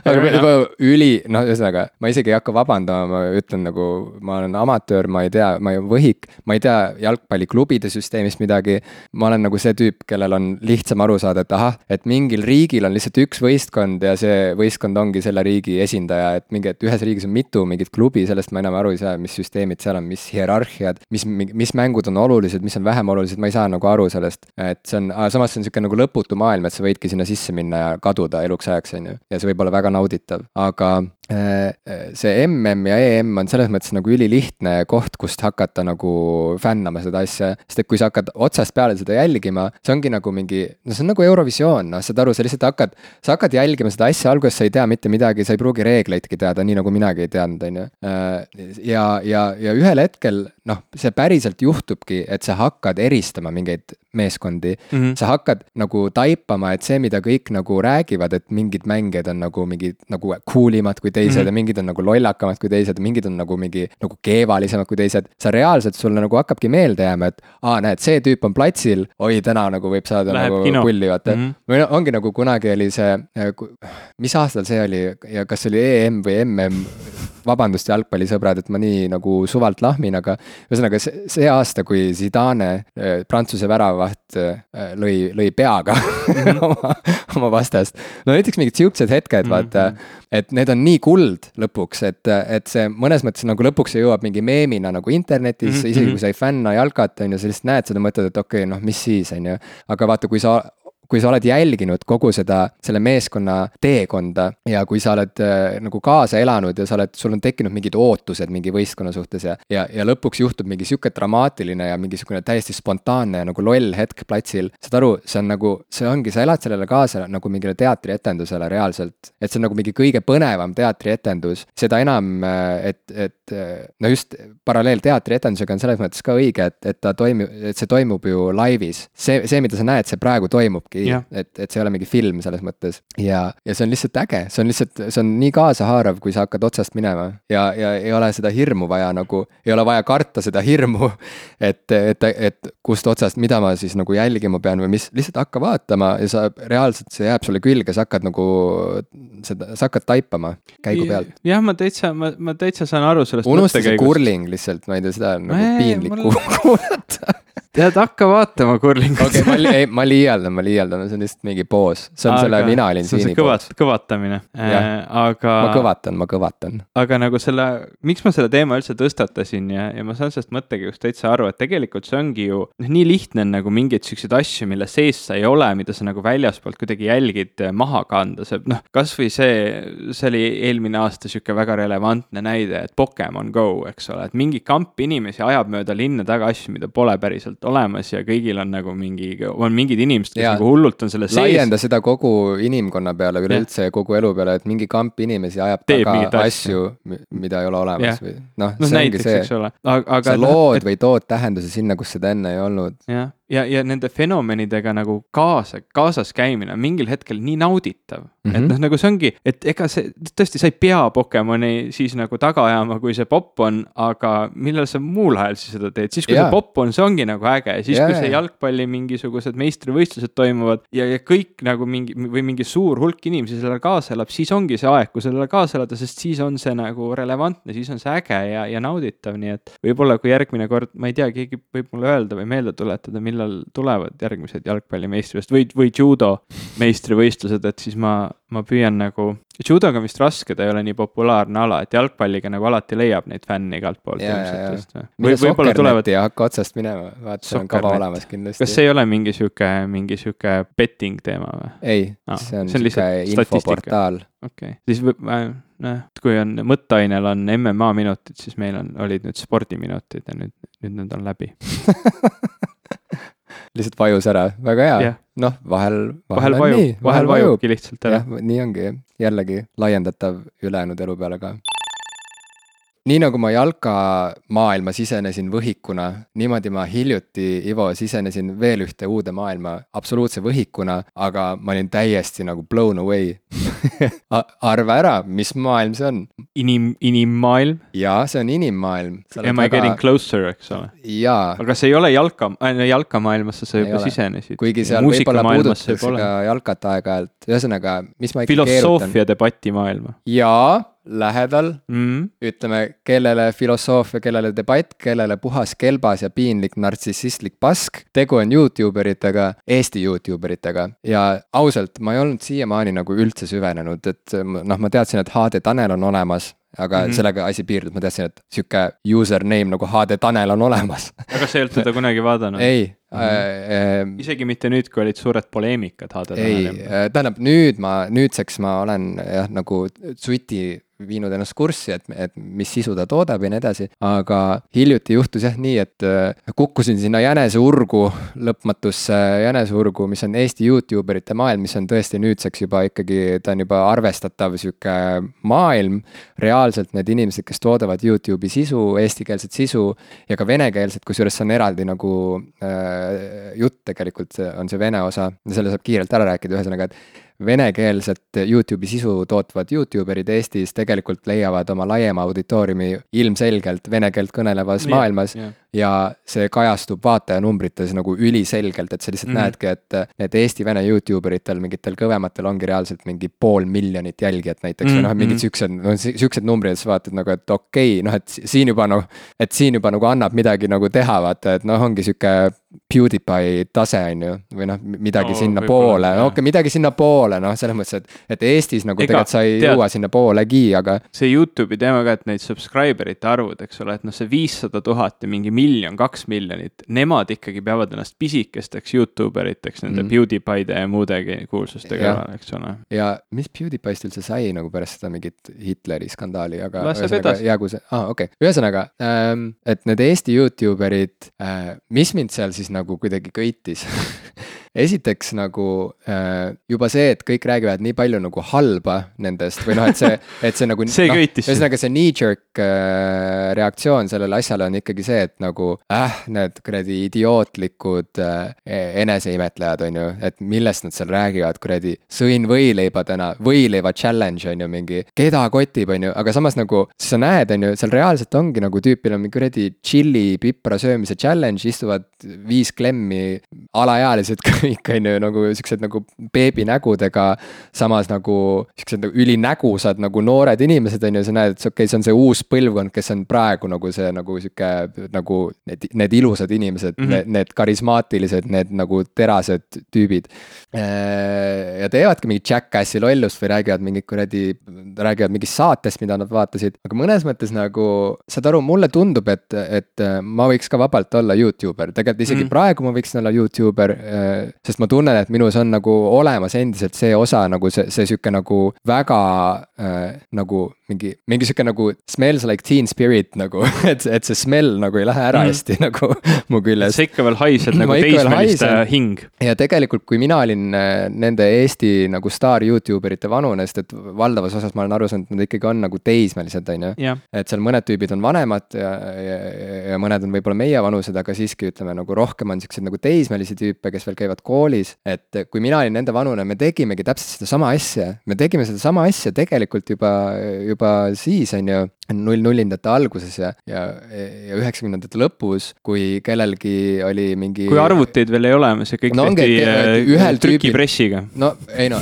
Speaker 2: aga juba üli, noh, ühesõnaga, ma isegi ei hakka vabandama, ma ütlen nagu, ma olen amatöör, ma ei tea, ma ei võhik, ma ei tea jalgpalliklubide süsteemist midagi. ma olen nagu see tüüp, kellel on lihtsam aru saada, et ahah, et mingil riigil on lihtsalt üks võistkond ja see võistkond ongi selle riigi esindaja, et mingi, et ühes riigis on mitu mingit klubi, sellest ma enam aru ei saa, mis süsteemid seal on, mis hierarhiad, mis, mis mängud on olulised, mis on vähem olulised, ma ei saa nagu aru sellest. et see on, samas see on niisugune nagu lõputu maailm, et sa võidki sinna sisse sisse minna ja kaduda eluks ajaks, on ju. ja see võib olla väga nauditav, aga see mm ja em on selles mõttes nagu ülilihtne koht, kust hakata nagu fännama seda asja. sest et kui sa hakkad otsast peale seda jälgima, see ongi nagu mingi, no see on nagu Eurovisioon, noh, saad aru, sa lihtsalt hakkad, sa hakkad jälgima seda asja, alguses sa ei tea mitte midagi, sa ei pruugi reegleidki teada, nii nagu minagi ei teadnud, on ju. Äh, ja, ja, ja ühel hetkel noh, see päriselt juhtubki, et sa hakkad eristama mingeid meeskondi mm. -hmm. sa hakkad nagu taipama, et see, mida kõik nagu räägivad, et mingid mängijad on nagu mingid nagu cool imad kui teised mm -hmm. ja mingid on nagu lollakamad kui teised mingid on nagu mingi nagu keevalisemad kui teised. sa reaalselt, sulle nagu hakkabki meelde jääma, et aa, näed, see tüüp on platsil, oi, täna nagu võib saada Läheb nagu kino. pulli, vaata mm. -hmm. või no ongi nagu kunagi oli see, mis aastal see oli ja kas see oli EM või MM vabandust, jalgpallisõbrad, et ma nii nagu suvalt lahmin, aga ühesõnaga see, see aasta, kui Zidane, äh, Prantsuse väravaht, äh, lõi, lõi peaga mm -hmm. oma, oma vastast. no näiteks mingid siuksed hetked mm, -hmm. vaata, et need on nii kuld lõpuks, et, et see mõnes mõttes nagu lõpuks see jõuab mingi meemina nagu internetis mm, -hmm. isegi kui sa ei fänna jalkat, on ju, sa lihtsalt näed seda, mõtled, et okei okay,, noh, mis siis, on ju. aga vaata, kui sa kui sa oled jälginud kogu seda, selle meeskonna teekonda ja kui sa oled äh, nagu kaasa elanud ja sa oled, sul on tekkinud mingid ootused mingi võistkonna suhtes ja, ja, ja lõpuks juhtub mingi sihuke dramaatiline ja mingisugune täiesti spontaanne nagu loll hetk platsil. saad aru, see on nagu, see ongi, sa elad sellele kaasa nagu mingile teatrietendusele reaalselt. et see on nagu mingi kõige põnevam teatrietendus, seda enam, äh, et, et äh, no just paralleel teatrietendusega on selles mõttes ka õige, et, et ta toimub, et see toimub ju laivis. see, see, mida sa näed, see praegu toimubki mingi, et, et see ei ole mingi film selles mõttes. ja, ja see on lihtsalt äge, see on lihtsalt, see on nii kaasahaarav, kui sa hakkad otsast minema ja, ja ei ole seda hirmu vaja nagu, ei ole vaja karta seda hirmu. et, et, et kust otsast, mida ma siis nagu jälgima pean või mis, lihtsalt hakka vaatama ja sa reaalselt, see jääb sulle külge, sa hakkad nagu seda, sa hakkad taipama käigu pealt.
Speaker 1: jah, ma täitsa, ma, ma täitsa saan aru sellest.
Speaker 2: unusta see kurling lihtsalt, ma ei tea, seda on nagu piinlik kuulata
Speaker 1: tead, hakka vaatama kurlingut.
Speaker 2: okei okay,, ma, ei, ma liialdan, ma liialdan, see on lihtsalt mingi poos, see on aga, selle mina olin
Speaker 1: siini kõvat, poos. kõvatamine äh,, aga.
Speaker 2: ma kõvatan, ma kõvatan.
Speaker 1: aga nagu selle, miks ma selle teema üldse tõstatasin ja, ja ma saan sellest mõttekäigust täitsa aru, et tegelikult see ongi ju noh, nii lihtne on nagu mingeid siukseid asju, mille sees sa ei ole, mida sa nagu väljaspoolt kuidagi jälgid, äh, maha kanda, see noh, kasvõi see, see oli eelmine aasta sihuke väga relevantne näide, et Pokemon Go, eks ole, et mingi kamp inimesi ajab mööda linna taga asju, mida pole päriselt universaalselt olemas ja kõigil on nagu mingi, on mingid inimesed, kes ja, nagu hullult on selles
Speaker 2: sees. laienda seda kogu inimkonna peale üleüldse ja kogu elu peale, et mingi kamp inimesi ajab Teeb taga asju, mida ei ole olemas ja. või noh no,, see ongi see. sa lood et... või tood tähenduse sinna, kus seda enne ei olnud.
Speaker 1: jah, ja, ja nende fenomenidega nagu kaasa, kaasas käimine on mingil hetkel nii nauditav mm. -hmm. et noh, nagu see ongi, et ega see, tõesti, sa ei pea Pokemoni siis nagu taga ajama, kui see popp on, aga millal sa muul ajal siis seda teed, siis kui yeah. see popp on, see ongi nagu äge, siis yeah. kui see jalgpalli mingisugused meistrivõistlused toimuvad ja, ja kõik nagu mingi või mingi suur hulk inimesi sellele kaasa elab, siis ongi see aeg, kui sellele kaasa elada, sest siis on see nagu relevantne, siis on see äge ja, ja nauditav, nii et võib-olla kui järgmine kord, ma ei tea, keegi võib mulle öelda või meelde tuletada, millal millal tulevad järgmised jalgpalli meistrivõistlused või, või judo meistrivõistlused, et siis ma, ma püüan nagu. judoga on vist raske, ta ei ole nii populaarne ala, et jalgpalliga nagu alati leiab neid fänne igalt poolt
Speaker 2: ilmselt. või võib-olla tulevad. ja hakka otsast minema, vaata, seal on kava olemas kindlasti.
Speaker 1: kas see ei ole mingi sihuke, mingi sihuke betting teema või?
Speaker 2: ei ah,, see on sihuke infoportaal.
Speaker 1: okei okay., siis võib, noh, kui on mõtteainel on MMA minutid, siis meil on, olid nüüd spordiminutid ja nüüd, nüüd need on läbi
Speaker 2: lihtsalt vajus ära, väga hea. Yeah.. noh, vahel,
Speaker 1: vahel, vahel vajub, vahel vajubki lihtsalt ära.
Speaker 2: nii ongi, jällegi laiendatav ülejäänud elu peale ka nii nagu ma jalkamaailma sisenesin võhikuna, niimoodi ma hiljuti, Ivo, sisenesin veel ühte uude maailma absoluutse võhikuna, aga ma olin täiesti nagu blown away arva ära, mis maailm see on?
Speaker 1: inim, inimmaailm?
Speaker 2: jaa, see on inimmaailm.
Speaker 1: Am I väga... getting closer, eks ole?
Speaker 2: jaa.
Speaker 1: aga see ei ole jalka äh,, jalkamaailmasse sa juba sisenesid.
Speaker 2: kuigi seal võib-olla puudutatakse ka jalkat aeg-ajalt, ühesõnaga, mis ma
Speaker 1: ikka keerutan. filosoofia debati maailma.
Speaker 2: jaa lähedal mm., ütleme, kellele filosoofia, kellele debatt, kellele puhas kelbas ja piinlik nartsissistlik pask. tegu on Youtube eritega, Eesti Youtube eritega ja ausalt, ma ei olnud siiamaani nagu üldse süvenenud, et noh, ma teadsin, et HD Tanel on olemas aga mm -hmm. sellega asi piirdub, ma teadsin, et sihuke username nagu HD Tanel on olemas.
Speaker 1: aga sa ei olnud teda kunagi vaadanud?
Speaker 2: ei mm. -hmm.
Speaker 1: Äh, isegi mitte nüüd, kui olid suured poleemikad HD
Speaker 2: Taneli ümber? ei, tähendab nüüd ma, nüüdseks ma olen jah, nagu suti viinud ennast kurssi, et, et mis sisu ta toodab ja nii edasi. aga hiljuti juhtus jah nii, et äh, kukkusin sinna jäneseurgu, lõpmatusse jäneseurgu, mis on Eesti Youtube erite maailm, mis on tõesti nüüdseks juba ikkagi, ta on juba arvestatav sihuke maailm. reaalselt need inimesed, kes toodavad Youtube'i sisu, eestikeelset sisu ja ka venekeelset, kusjuures see on eraldi nagu äh, jutt tegelikult, on see vene osa, selle saab kiirelt ära rääkida, ühesõnaga, et venekeelset Youtube'i sisu tootvad Youtube erid Eestis tegelikult leiavad oma laiema auditooriumi ilmselgelt vene keelt kõnelevas yeah, maailmas. yeah ja see kajastub vaatajanumbrites nagu üliselgelt, et sa lihtsalt mm -hmm. näedki, et need Eesti-Vene Youtube eritel, mingitel kõvematel ongi reaalselt mingi pool miljonit jälgijat näiteks mm -hmm. või noh, mingid mhm. siuksed, no siuksed numbrid, sa vaatad nagu, et okei okay,, noh, et siin juba noh, et siin juba nagu annab midagi nagu teha, vaata, et noh, ongi sihuke PewDiePie tase, on ju, või noh, midagi no, sinnapoole, no okei okay,, midagi sinnapoole, noh, selles mõttes, et, et Eestis nagu Ega, tegelikult sa ei tead, jõua sinnapoolegi, aga.
Speaker 1: see Youtube'i teema ka, et neid subscriber ite arvud, eks ole, et noh, see viissada tuhat ja mingi miljon, kaks miljonit, nemad ikkagi peavad ennast pisikesteks Youtube eriteks nende mm -hmm. PewDiePie'de ja muudegi kuulsuste kõrval, eks ole.
Speaker 2: ja mis PewDiePie'st üldse sai nagu pärast seda mingit Hitleri skandaali, aga ühesõnaga jäägu see, aa ah, okei okay., ühesõnaga ähm,, et need Eesti Youtube erid äh,, mis mind seal siis nagu kuidagi köitis esiteks nagu äh, juba see, et kõik räägivad nii palju nagu halba nendest või noh, et see, et see nagu
Speaker 1: see
Speaker 2: no,
Speaker 1: köitis.
Speaker 2: ühesõnaga see knee-jerk äh, reaktsioon sellele asjale on ikkagi see, et nagu äh, need kuradi idiootlikud äh, eneseimetlejad, on ju, et millest nad seal räägivad, kuradi. sõin võileiba täna, võileiva challenge on ju mingi, keda kotib, on ju, aga samas nagu sa näed, on ju, seal reaalselt ongi nagu tüüpil on mingi kuradi tšilli pipra söömise challenge, istuvad viis klemmi, alaealised kõik, on ju, nagu siuksed nagu beebinägudega. samas nagu siuksed nagu ülinägusad nagu noored inimesed, on ju, sa näed, et okei okay,, see on see uus põlvkond, kes on praegu nagu see nagu sihuke nagu need, need ilusad inimesed mm, -hmm. need, need karismaatilised, need nagu terased tüübid. Äh, ja teevadki mingit Jackassi lollust või räägivad mingit kuradi, räägivad mingist saatest, mida nad vaatasid, aga mõnes mõttes nagu saad aru, mulle tundub, et, et ma võiks ka vabalt olla Youtuber, tegelikult isegi mm. praegu ma võiksin olla Youtuber äh, sest ma tunnen, et minus on nagu olemas endiselt see osa nagu see, see sihuke nagu väga äh, nagu mingi, mingi sihuke nagu smells like teen spirit nagu, et, et see smell nagu ei lähe ära mm. hästi nagu mu küljest.
Speaker 1: sa ikka veel haised nagu teismeliste hing.
Speaker 2: ja tegelikult, kui mina olin äh, nende Eesti nagu staar Youtube erite vanune, sest et valdavas osas ma olen aru saanud, et nad ikkagi on nagu teismelised, on ju. et seal mõned tüübid on vanemad ja, ja, ja mõned on võib-olla meie vanused, aga siiski ütleme nagu rohkem on siukseid nagu teismelisi tüüpe, kes veel käivad koolis. et kui mina olin nende vanune, me tegimegi täpselt sedasama asja, me tegime sedasama asja tegelikult juba, juba siis, on ju null nullindate alguses ja, ja, ja üheksakümnendate lõpus, kui kellelgi oli mingi.
Speaker 1: kui arvuteid veel ei ole, see kõik no, tehti äh, ühel trükipressiga.
Speaker 2: no ei no,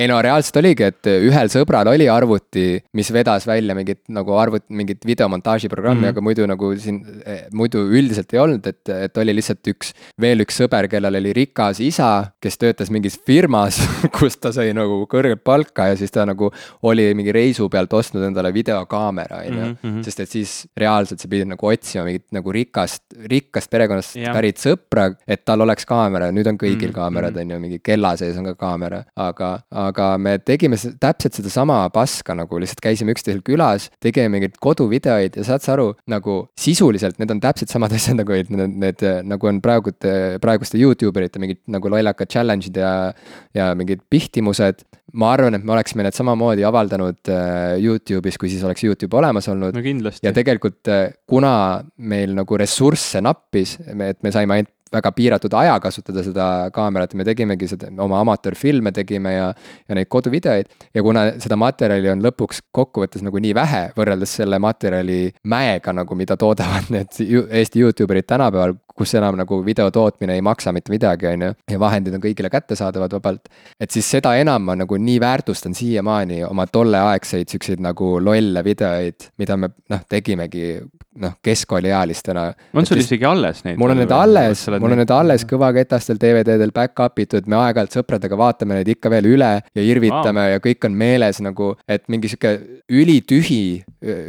Speaker 2: ei no reaalselt oligi, et ühel sõbral oli arvuti, mis vedas välja mingit nagu arvut-, mingit videomontaažiprogrammi mm, -hmm. aga muidu nagu siin, eh, muidu üldiselt ei olnud, et, et oli lihtsalt üks, veel üks sõber, kellel oli rikas isa, kes töötas mingis firmas kus ta sai nagu kõrget palka ja siis ta nagu oli mingi reisu pealt ostnud endale videokaamera, on ju. Mhm, mhm. sest et siis reaalselt sa pidid nagu otsima mingit nagu rikast, rikkast perekonnast yeah. pärit sõpra, et tal oleks kaamera, nüüd on kõigil mm -hmm. kaamerad, on ju, mingi kella sees on ka kaamera. aga, aga me tegime täpselt sedasama paska nagu lihtsalt käisime üksteisel külas, tegime mingeid koduvideoid ja saad sa aru, nagu sisuliselt need on täpselt samad asjad nagu need, need, nagu on praegu, praeguste Youtube erite mingid nagu lollakad challenge'id ja, ja mingid pihtimused. Ma arvan, et me oleksime need samamoodi avaldanud äh, Youtube'is, kui siis oleks Youtube olemas olnud.
Speaker 1: no
Speaker 2: ja tegelikult, äh, kuna meil nagu ressursse nappis, et me saime ainult väga piiratud aja kasutada seda kaamerat ja me tegimegi seda, oma amatöörfilme tegime ja, ja neid koduvideoid. ja kuna seda materjali on lõpuks kokkuvõttes nagu nii vähe võrreldes selle materjali mäega nagu, mida toodavad need Eesti Youtube erid tänapäeval, kus enam nagu video tootmine ei maksa mitte midagi, on ju. ja vahendid on kõigile kättesaadavad vabalt. et siis seda enam ma nagu nii väärtustan siiamaani oma tolleaegseid siukseid nagu lolle videoid, mida me noh, tegimegi noh, keskkooliealistena.
Speaker 1: on sul isegi alles neid?
Speaker 2: mul on need alles, mul on need alles kõvaketastel DVD-del back-up itud, me aeg-ajalt sõpradega vaatame neid ikka veel üle ja irvitame wow. ja kõik on meeles nagu, et mingi sihuke ülitühi,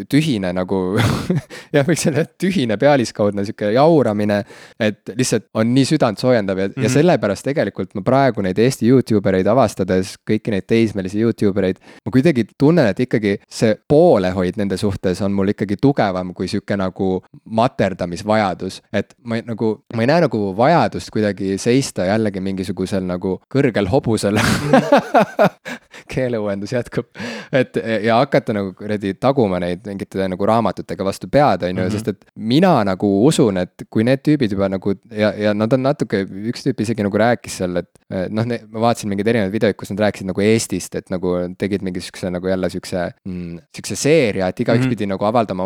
Speaker 2: tühine nagu jah, võiks öelda tühine pealiskaudne sihuke jauramine. et lihtsalt on nii südantsoojendav ja mm, -hmm. ja mhm. sellepärast tegelikult ma praegu neid Eesti Youtube ereid avastades, kõiki neid teismelisi Youtube ereid, ma kuidagi tunnen, et ikkagi see poolehoid nende suhtes on mul ikkagi tugevam kui sihuke nagu materdamisvajadus, et ma ei, nagu, ma ei näe nagu vajadust kuidagi seista jällegi mingisugusel nagu kõrgel hobusel keeleuuendus jätkub, et ja hakata nagu kuradi taguma neid mingite nagu raamatutega vastu pead, on ju, mhm. sest et mina nagu usun, et kui need tüübid juba nagu ja, ja nad on natuke, üks tüüp isegi nagu rääkis seal, et noh, ma vaatasin mingeid erinevaid videoid, kus nad rääkisid nagu Eestist, et nagu tegid mingi siukse nagu jälle siukse mm,, siukse seeria, et igaüks mm -hmm. pidi nagu avaldama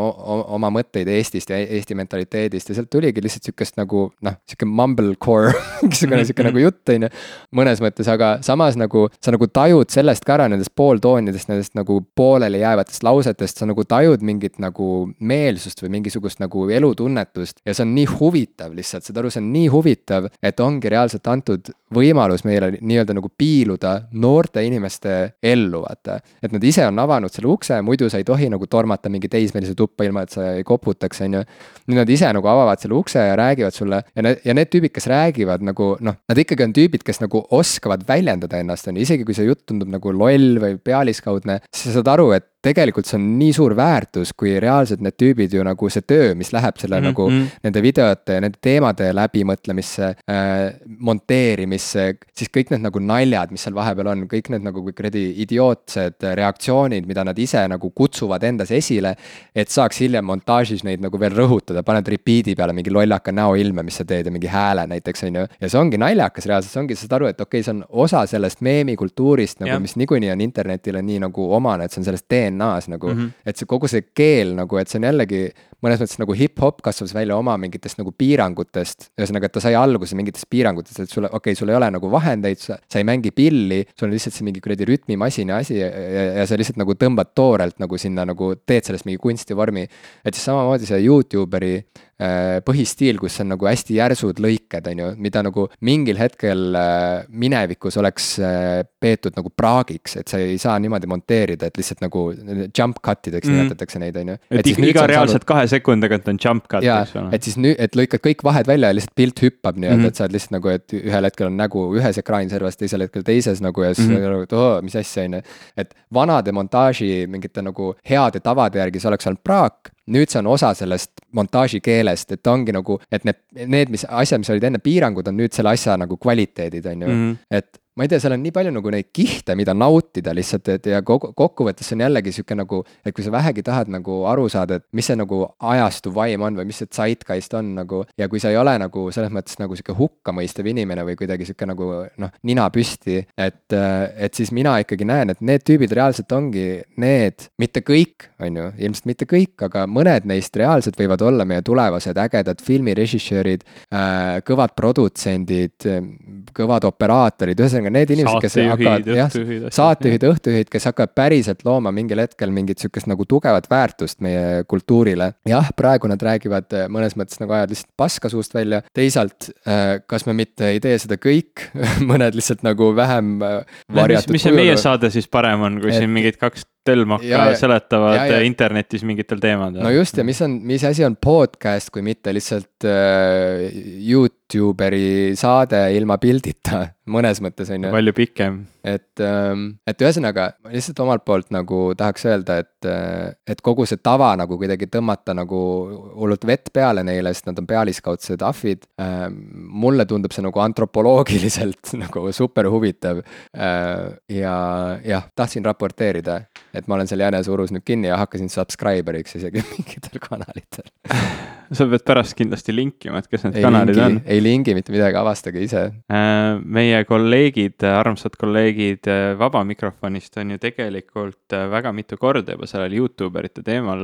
Speaker 2: oma mõtteid Eestist ja Eesti mentaliteedist ja sealt tuligi lihtsalt siukest nagu noh, sihuke mumblecore mingisugune sihuke nagu jutt, on ju. mõnes mõttes, aga samas nagu sa nagu tajud sellest ka ära nendest pooltoonidest, nendest nagu pooleli jäävatest lausetest, sa nagu tajud mingit nagu meelsust või mingisugust nagu elutunnetust. ja see on nii huvitav lihtsalt, saad aru, see on nii huvitav, et ongi reaalselt antud võimalus meile nii-öelda nagu piiluda noorte inimeste ellu, vaata. et nad ise on avanud selle ukse, muidu sa ei tohi nagu tormata mingi teismelise tuppa, ilma et sa ei koputaks, on ju. nüüd nad ise nagu avavad selle ukse ja räägivad sulle ja need, ja need tüübid, kes räägivad nagu noh, nad ikkagi on tüübid, kes nagu oskavad väljendada ennast, on ju, isegi kui see jutt tundub nagu loll või pealiskaudne, siis sa saad aru, et tegelikult see on nii suur väärtus, kui reaalselt need tüübid ju nagu see töö, mis läheb selle mm -hmm. nagu mhm. nende videote ja nende teemade läbimõtlemisse äh,, monteerimisse, siis kõik need nagu naljad, mis seal vahepeal on, kõik need nagu kuradi idiootsed reaktsioonid, mida nad ise nagu kutsuvad endas esile. et saaks hiljem montaažis neid nagu veel rõhutada, paned repeat'i peale mingi lollaka näoilme, mis sa teed ja mingi hääle näiteks, on ju. ja see ongi naljakas reaalselt, see ongi, saad aru, et okei okay,, see on osa sellest meemikultuurist nagu, mis niikuinii on internetile nii nagu omane, et see on sellest DNA DNA-s nagu mm, -hmm. et see kogu see keel nagu, et see on jällegi mõnes mõttes nagu hip-hop kasvas välja oma mingitest nagu piirangutest. ühesõnaga, et ta sai alguse mingitest piirangutest, et sulle, okei okay,, sul ei ole nagu vahendeid, sa, sa ei mängi pilli, sul on lihtsalt see mingi kuradi rütmimasina asi ja, ja, ja sa lihtsalt nagu tõmbad toorelt nagu sinna nagu teed sellest mingi kunstivormi. et siis samamoodi see Youtuberi Äh, põhistiil, kus on nagu hästi järsud lõiked, on ju, mida nagu mingil hetkel äh, minevikus oleks äh, peetud nagu praagiks, et sa ei saa niimoodi monteerida, et lihtsalt nagu jump cut ideks mm. nimetatakse neid, on ju.
Speaker 1: et, et iga reaalselt saanud... kahe sekundi tagant on jump cut,
Speaker 2: eks ole. et siis nüüd, et lõikad kõik vahed välja ja lihtsalt pilt hüppab nii-öelda mm, -hmm. et sa oled lihtsalt nagu, et ühel hetkel on nägu ühes ekraaniservas, teisel hetkel teises nagu ja siis mm -hmm. et oo, mis asja, on ju. et vanade montaaži mingite nagu heade tavade järgi see oleks olnud praak nüüd see on osa sellest montaaži keelest, et ongi nagu, et need, need, mis asjad, mis olid enne piirangud, on nüüd selle asja nagu kvaliteedid, on ju. -hmm. et ma ei tea, seal on nii palju nagu neid kihte, mida nautida lihtsalt, et ja kokkuvõttes see on jällegi sihuke nagu, et kui sa vähegi tahad nagu aru saada, et mis see nagu ajastu vaim on või mis see zeitgeist on nagu. ja kui sa ei ole nagu selles mõttes nagu sihuke hukkamõistev inimene või kuidagi sihuke nagu noh, nina püsti. et, et siis mina ikkagi näen, et need tüübid reaalselt ongi need, mitte kõik, on ju, ilmselt mitte kõik, aga mõned neist reaalselt võivad olla meie tulevased ägedad filmirežissöörid äh,, kõvad produtsendid, kõvad operaatorid, ühesõnaga ühesõnaga need inimesed, kes hakkavad jah, saatejuhid, õhtujuhid, kes hakkavad päriselt looma mingil hetkel mingit sihukest nagu tugevat väärtust meie kultuurile. jah, praegu nad räägivad äh, mõnes mõttes nagu ajavad lihtsalt paska suust välja, teisalt äh, kas me mitte ei tee seda kõik mõned lihtsalt nagu vähem
Speaker 1: varjatud. mis see meie saade siis parem on, kui et... siin mingid kaks tölmaka seletavad ja, ja. internetis mingitel teemadel.
Speaker 2: no just ja mis on, mis asi on podcast, kui mitte lihtsalt äh, Youtuberi saade ilma pildita, mõnes mõttes on ju.
Speaker 1: palju pikem.
Speaker 2: et, ähm, et ühesõnaga, ma lihtsalt omalt poolt nagu tahaks öelda, et, äh, et kogu see tava nagu kuidagi tõmmata nagu hullult vett peale neile, sest nad on pealiskaudsed ahvid. Ähm, mulle tundub see nagu antropoloogiliselt nagu super huvitav. Äh, ja jah, tahtsin raporteerida et ma olen seal jäneseurus nüüd kinni ja hakkasin subscriber'iks isegi mingitel kanalitel
Speaker 1: sa pead pärast kindlasti linkima, et kes need ei kanalid
Speaker 2: lingi,
Speaker 1: on.
Speaker 2: ei lingi mitte midagi, avastage ise.
Speaker 1: Äh, meie kolleegid, armsad kolleegid äh, Vaba Mikrofonist on ju tegelikult äh, väga mitu korda juba sellel Youtube erite teemal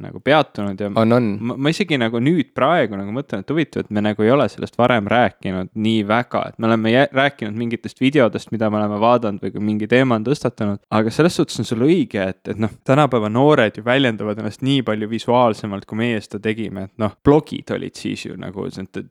Speaker 1: nagu peatunud ja.
Speaker 2: on, on.
Speaker 1: ma, isegi nagu nüüd praegu nagu mõtlen, et huvitav, et me nagu ei ole sellest varem rääkinud nii väga, et me oleme rääkinud mingitest videodest, mida me oleme vaadanud või kui mingi teema on tõstatunud. aga selles suhtes on sul õige, et, et noh, tänapäeva noored ju väljendavad ennast nii palju visuaalsemalt, kui meie seda tegime, et noh noh, blogid olid siis ju nagu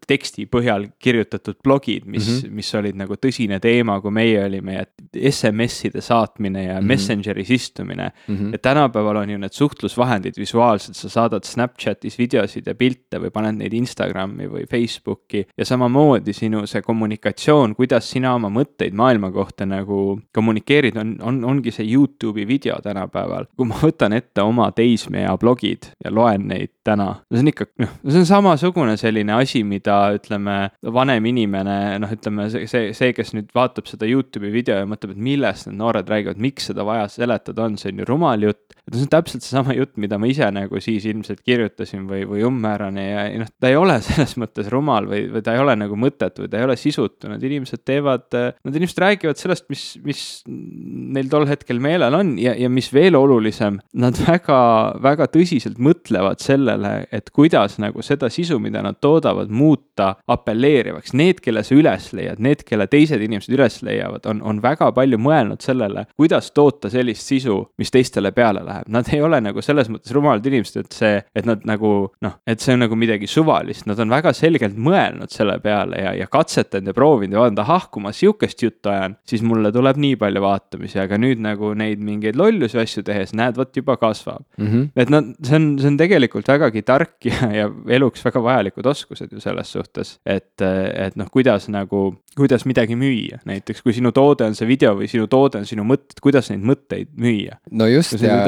Speaker 1: teksti põhjal kirjutatud blogid, mis mm, -hmm. mis olid nagu tõsine teema, kui meie olime ja SMS-ide saatmine ja mm -hmm. Messengeris istumine mm. -hmm. et tänapäeval on ju need suhtlusvahendid visuaalsed, sa saadad Snapchatis videosid ja pilte või paned neid Instagrami või Facebooki ja samamoodi sinu see kommunikatsioon, kuidas sina oma mõtteid maailma kohta nagu kommunikeerid, on, on, ongi see Youtube'i video tänapäeval. kui ma võtan ette oma teismeea blogid ja loen neid täna, see on ikka noh, see on samasugune selline asi, mida ütleme, vanem inimene, noh, ütleme see, see, see, kes nüüd vaatab seda Youtube'i video ja mõtleb, et millest need noored räägivad, miks seda vaja seletada on, see on ju rumal jutt. Et see on täpselt seesama jutt, mida ma ise nagu siis ilmselt kirjutasin või, või umbmäärane ja, ja noh, ta ei ole selles mõttes rumal või, või ta ei ole nagu mõttetu või ta ei ole sisutu, need inimesed teevad, nad inimesed räägivad sellest, mis, mis neil tol hetkel meelel on ja, ja mis veel olulisem, nad väga, väga tõsiselt mõtlevad sellele, et kuidas nagu seda sisu, mida nad toodavad, muuta apelleerivaks. Need, kelle sa üles leiad, need, kelle teised inimesed üles leiavad, on, on väga palju mõelnud sellele, kuidas toota sellist sisu, mis teistele peale läheb. Nad ei ole nagu selles mõttes rumalad inimesed, et see, et nad nagu noh, et see on nagu midagi suvalist, nad on väga selgelt mõelnud selle peale ja, ja katsetanud ja proovinud ja vaadanud, ahah, kui ma sihukest juttu ajan, siis mulle tuleb nii palju vaatamisi, aga nüüd nagu neid mingeid lollusi asju tehes, näed, vot juba kasvab mm. -hmm. et nad, see on, see on tegelikult vägagi tark ja, ja eluks väga vajalikud oskused ju selles suhtes, et, et noh, kuidas nagu, kuidas midagi müüa, näiteks kui sinu toode on see video või sinu toode on sinu mõtted, kuidas neid mõtteid müüa.
Speaker 2: no just ja,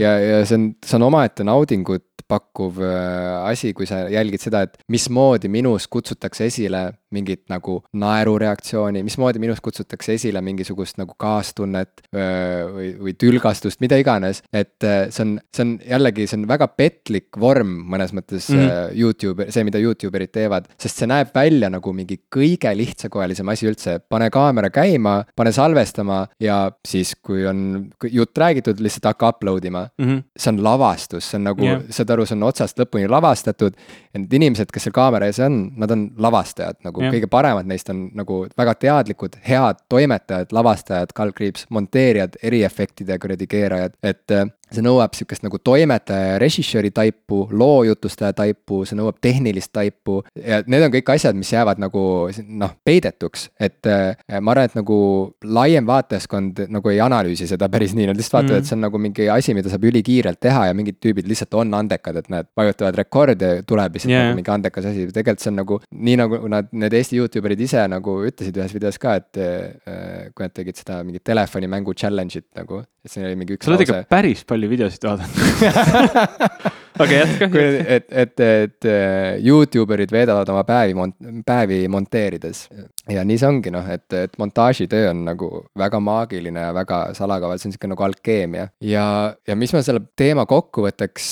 Speaker 2: ja, ja see on, see on omaette naudingut pakkuv äh, asi, kui sa jälgid seda, et mismoodi minus kutsutakse esile mingit nagu naerureaktsiooni, mismoodi minust kutsutakse esile mingisugust nagu kaastunnet või, või tülgastust, mida iganes. et see on, see on jällegi, see on väga petlik vorm mõnes mõttes mm -hmm. Youtube, see, mida Youtube erid teevad, sest see näeb välja nagu mingi kõige lihtsakoelisem asi üldse. pane kaamera käima, pane salvestama ja siis, kui on jutt räägitud, lihtsalt hakka upload ima mm. -hmm. see on lavastus, see on nagu yeah., saad aru, see on otsast lõpuni lavastatud. ja need inimesed, kes seal kaamera ees on, nad on lavastajad nagu nagu ja. kõige paremad neist on nagu väga teadlikud, head toimetajad, lavastajad, kaldkriips, monteerijad, eriefektide kuradi keerajad, et see nõuab sihukest nagu toimetaja ja režissööri taipu, loojutustaja taipu, see nõuab tehnilist taipu ja need on kõik asjad, mis jäävad nagu noh, peidetuks, et äh, ma arvan, et nagu laiem vaatajaskond nagu ei analüüsi seda päris nii, nad lihtsalt vaatavad mm, -hmm. et see on nagu mingi asi, mida saab ülikiirelt teha ja mingid tüübid lihtsalt on andekad, et nad vajutavad rekord ja tuleb lihtsalt yeah. nagu mingi andekas asi, tegelikult see on nagu nii nagu nad, need Eesti Youtube erid ise nagu ütlesid ühes videos ka, et äh, kui nad tegid seda mingit telefonimängu challenge'it nagu, et siin oli mingi üks
Speaker 1: sa oled ikka päris palju videosid vaadanud aga jätka.
Speaker 2: et, et, et Youtube erid veedavad oma päevi mont-, päevi monteerides. ja nii see ongi noh, et, et montaažitöö on nagu väga maagiline ja väga salakaval, see on sihuke nagu alkeemia. ja, ja mis ma selle teema kokkuvõtteks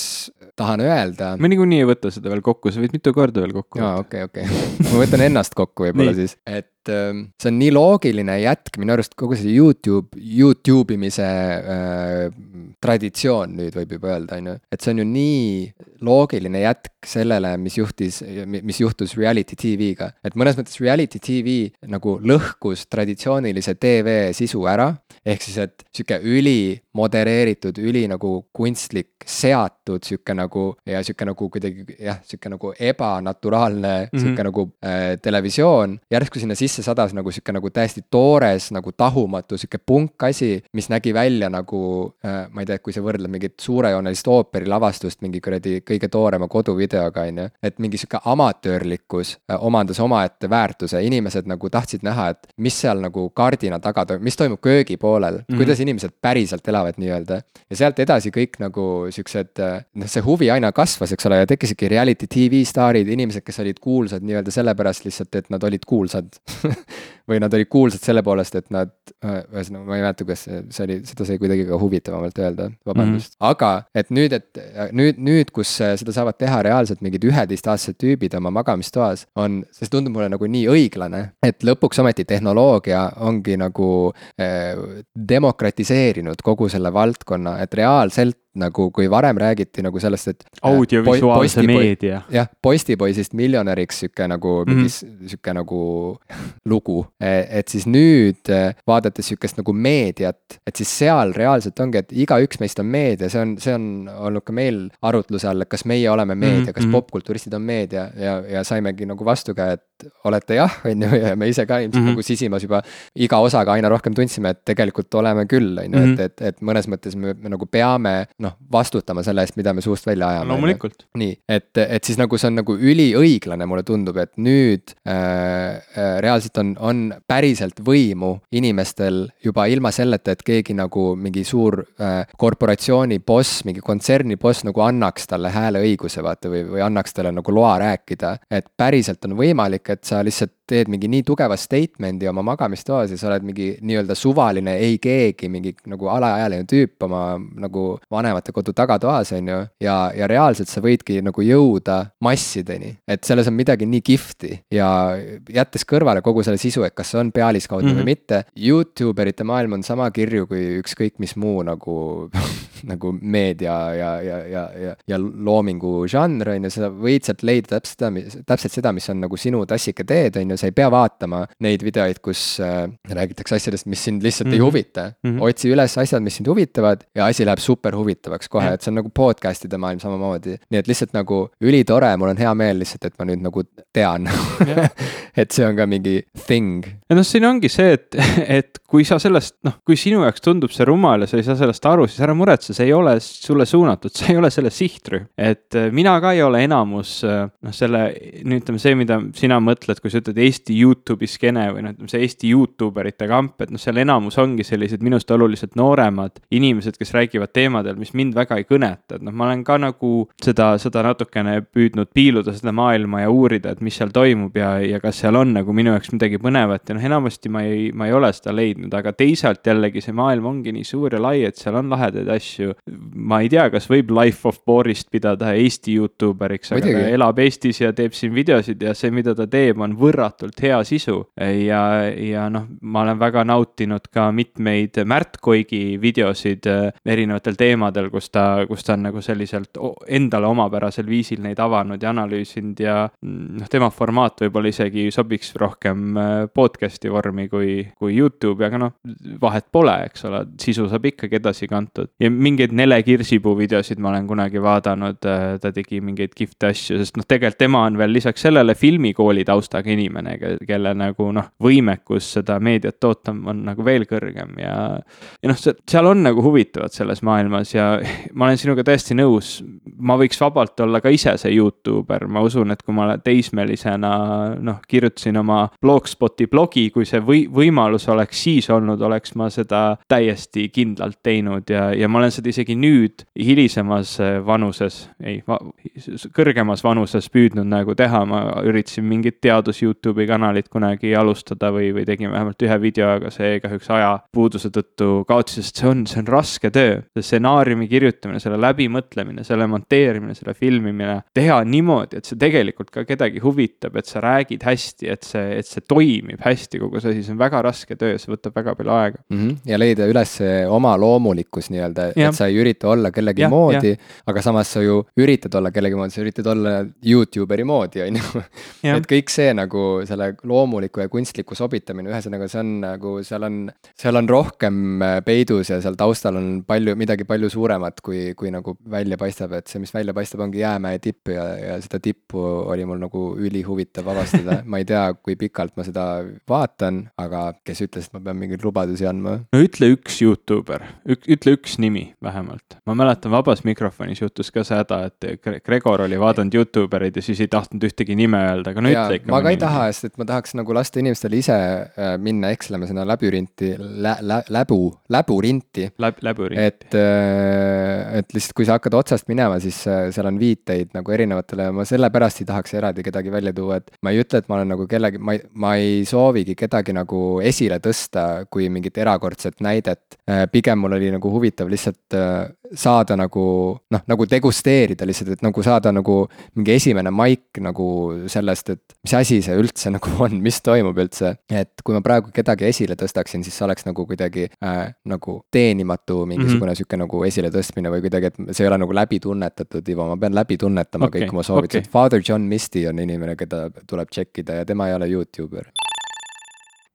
Speaker 2: tahan öelda.
Speaker 1: me niikuinii ei võta seda veel kokku, sa võid mitu korda veel kokku
Speaker 2: võtta. aa, okei, okei. ma võtan ennast kokku võib-olla siis, et ähm, see on nii loogiline jätk minu arust kogu see Youtube, Youtube imise äh, traditsioon nüüd võib juba öelda, on ju. et see on ju nii loogiline jätk sellele, mis juhtis, mis juhtus reality tv-ga. et mõnes mõttes reality tv nagu lõhkus traditsioonilise tv sisu ära. ehk siis, et sihuke üli modereeritud, üli nagu kunstlik, seatud sihuke nagu ja sihuke nagu kuidagi jah, sihuke nagu ebanaturaalne mm -hmm. sihuke nagu äh, televisioon. järsku sinna sisse sadas nagu sihuke nagu täiesti toores nagu tahumatu sihuke punkasi, mis nägi välja nagu äh, ma ei tea, kui sa võrdled mingit suurejoonelist ooperilavastust mingi kuradi kõige toorema koduvideoga, on ju. et mingi sihuke amatöörlikkus äh, omandas omaette väärtuse, inimesed nagu tahtsid näha, et mis seal nagu kardina taga toimub, mis toimub köögi poolel mm, -hmm. kuidas inimesed päriselt elavad nii-öelda. ja sealt edasi kõik nagu siuksed, äh, noh, see huvi aina kasvas, eks ole, ja tekkisidki reality tv staarid, inimesed, kes olid kuulsad nii-öelda sellepärast lihtsalt, et nad olid kuulsad või nad olid kuulsad selle poolest, et nad, äh, ühesõnaga ma ei mäleta, kuidas see, see oli, seda sai kuidagi ka huvitavamalt öelda, vabandust mm. -hmm. aga et nüüd, et nüüd, nüüd, kus seda saavad teha reaalselt mingid üheteistaastased tüübid oma magamistoas, on, see tundub mulle nagu nii õiglane, et lõpuks ometi tehnoloogia ongi nagu eh, demokratiseerinud kogu selle valdkonna, et reaalselt nagu, kui varem räägiti nagu sellest, et.
Speaker 1: Äh, audiovisuaalse meedia.
Speaker 2: jah, postipoisist miljonäriks sihuke nagu mm, -hmm. sihuke nagu lugu. E, et siis nüüd e, vaadates sihukest nagu meediat, et siis seal reaalselt ongi, et igaüks meist on meedia, see on, see on olnud ka meil arutluse all, et kas meie oleme meedia, kas mm -hmm. popkulturistid on meedia ja, ja saimegi nagu vastukäe, et olete jah, on ju, ja me ise ka ilmselt mm -hmm. nagu sisimas juba iga osaga aina rohkem tundsime, et tegelikult oleme küll, on ju, et, mhm. et, et mõnes mõttes me, me nagu peame noh, vastutama selle eest, mida me suust välja ajame.
Speaker 1: loomulikult.
Speaker 2: nii, et, et siis nagu see on nagu üliõiglane, mulle tundub, et nüüd äh, äh, reaalselt on, on päriselt võimu inimestel juba ilma selleta, et keegi nagu mingi suur äh, korporatsiooni boss, mingi kontserni boss nagu annaks talle hääleõiguse, vaata, või, või annaks talle nagu loa rääkida. et päriselt on võimalik, et sa lihtsalt teed mingi nii tugeva statement'i oma magamistoas ja sa oled mingi nii-öelda suvaline ei keegi, mingi nagu alaealine tüüp oma nagu vanemate kodu tagatoas, on ju. ja, ja reaalselt sa võidki nagu jõuda massideni, et selles on midagi nii kihvti ja jättes kõrvale kogu selle sisu, et kas see on pealiskaudne mm -hmm. või mhm. mitte. Youtube erite maailm on sama kirju kui ükskõik mis muu nagu nagu meedia ja, ja, ja, ja, ja loomingu žanr on ju, sa võid sealt leida täpselt seda, täpselt seda, mis on nagu sinu tassike teed, on ju sa ei pea vaatama neid videoid, kus äh, räägitakse asjadest, mis sind lihtsalt mm -hmm. ei mhm. huvita mm. -hmm. otsi üles asjad, mis sind huvitavad ja asi läheb super huvitavaks kohe, et see on nagu podcast'ide maailm samamoodi. nii et lihtsalt nagu ülitore, mul on hea meel lihtsalt, et ma nüüd nagu tean et see on ka mingi thing.
Speaker 1: ja noh, siin ongi see, et, et kui sa sellest, noh, kui sinu jaoks tundub see rumal ja sa ei saa sellest aru, siis ära muretse, see ei ole sulle suunatud, see ei ole selle sihtrühm. et äh, mina ka ei ole enamus, äh, noh, selle, ütleme see, mida sina mõtled, kui sa ütled Eesti Youtube'i skeene või noh, ütleme see Eesti Youtube erite kamp, et noh, seal enamus ongi sellised minust oluliselt nooremad inimesed, kes räägivad teemadel, mis mind väga ei kõneta, et noh, ma olen ka nagu seda, seda natukene püüdnud piiluda, seda maailma ja uurida, et mis seal toimub ja, ja kas seal on nagu minu jaoks midagi põnevat. Ja noh, enamasti ma ei, ma ei ole seda leidnud, aga teisalt jällegi see maailm ongi nii suur ja lai, et seal on lahedaid asju. ma ei tea, kas võib Life of Borist pidada Eesti Youtuberiks, aga ta elab Eestis ja teeb siin videosid ja see, mida ta teeb, on võrratu üüratult hea sisu ja, ja noh, ma olen väga nautinud ka mitmeid Märt Koigi videosid äh, erinevatel teemadel, kus ta, kus ta on nagu selliselt endale omapärasel viisil neid avanud ja analüüsinud ja mm, noh, tema formaat võib-olla isegi sobiks rohkem äh, podcast'i vormi kui, kui Youtube'i, aga noh, vahet pole, eks ole, sisu saab ikkagi edasi kantud. ja mingeid Nele Kirsipuu videosid ma olen kunagi vaadanud, äh, ta tegi mingeid kihvte asju, sest noh, tegelikult tema on veel lisaks sellele filmikooli taustaga inimene, kelle nagu noh, võimekus seda meediat toota on nagu veel kõrgem ja. ja noh, seal on nagu huvitavat selles maailmas ja ma olen sinuga täiesti nõus. ma võiks vabalt olla ka ise see Youtuber, ma usun, et kui ma teismelisena noh, kirjutasin oma Blogspoti blogi, kui see või võimalus oleks siis olnud, oleks ma seda täiesti kindlalt teinud ja, ja ma olen seda isegi nüüd hilisemas vanuses, ei va,, kõrgemas vanuses püüdnud nagu teha, ma üritasin mingit teadus Youtube'i kanalit kunagi alustada või, või tegin vähemalt ühe video, aga see kahjuks ajapuuduse tõttu kaotas, sest see on, see on raske töö. see stsenaariumi kirjutamine, selle läbimõtlemine, selle monteerimine, selle filmimine, teha niimoodi, et see tegelikult ka kedagi huvitab, et sa räägid hästi, et see, et see toimib hästi, kogu see asi, see on väga raske töö, see võtab väga palju aega
Speaker 2: mm. -hmm. ja leida üles oma loomulikkus nii-öelda, et sa ei ürita olla kellegi ja, moodi, aga samas sa ju üritad olla kellegi moodi, sa üritad olla Youtuberi moodi, on ju. et kõik see nagu selle loomuliku ja kunstliku sobitamine, ühesõnaga see on nagu, seal on, seal on rohkem äh, peidus ja seal taustal on palju, midagi palju suuremat, kui, kui nagu välja paistab, et see, mis välja paistab, ongi jäämäe tipp ja, ja seda tippu oli mul nagu ülihuvitav avastada ma ei tea, kui pikalt ma seda vaatan, aga kes ütles, et ma pean mingeid lubadusi andma?
Speaker 1: no ütle üks Youtuber, ütle üks nimi vähemalt. ma mäletan Vabas Mikrofonis juhtus ka seda, et Gregor oli vaadanud Youtubereid ja siis ei tahtnud ühtegi nime öelda, aga no ja, ütle ikka.
Speaker 2: ma ka ei taha, sest et ma tahaks nagu lasta inimestel ise äh, minna ekslema sinna labürinti lä,, lä, läbu, läburinti
Speaker 1: Läb,. läburinti.
Speaker 2: et, äh, et lihtsalt, kui sa hakkad otsast minema, siis äh, seal on viiteid nagu erinevatele ma sellepärast ei tahaks eraldi kedagi välja tuua, et ma ei ütle, et ma olen nagu kellegi, ma ei, ma ei soovigi kedagi nagu esile tõsta kui mingit erakordset näidet. pigem mul oli nagu huvitav lihtsalt saada nagu noh, nagu degusteerida lihtsalt, et nagu saada nagu mingi esimene maik nagu sellest, et mis asi see üldse nagu on, mis toimub üldse. et kui ma praegu kedagi esile tõstaksin, siis see oleks nagu kuidagi äh, nagu teenimatu mingisugune mm -hmm. sihuke nagu esiletõstmine või kuidagi, et see ei ole nagu läbi tunnetatud, Ivo, ma pean läbi tunnetama okay, kõik oma soovitused okay.. Father John Misty on inimene, keda tuleb tšekkida ja tema ei ole Youtuber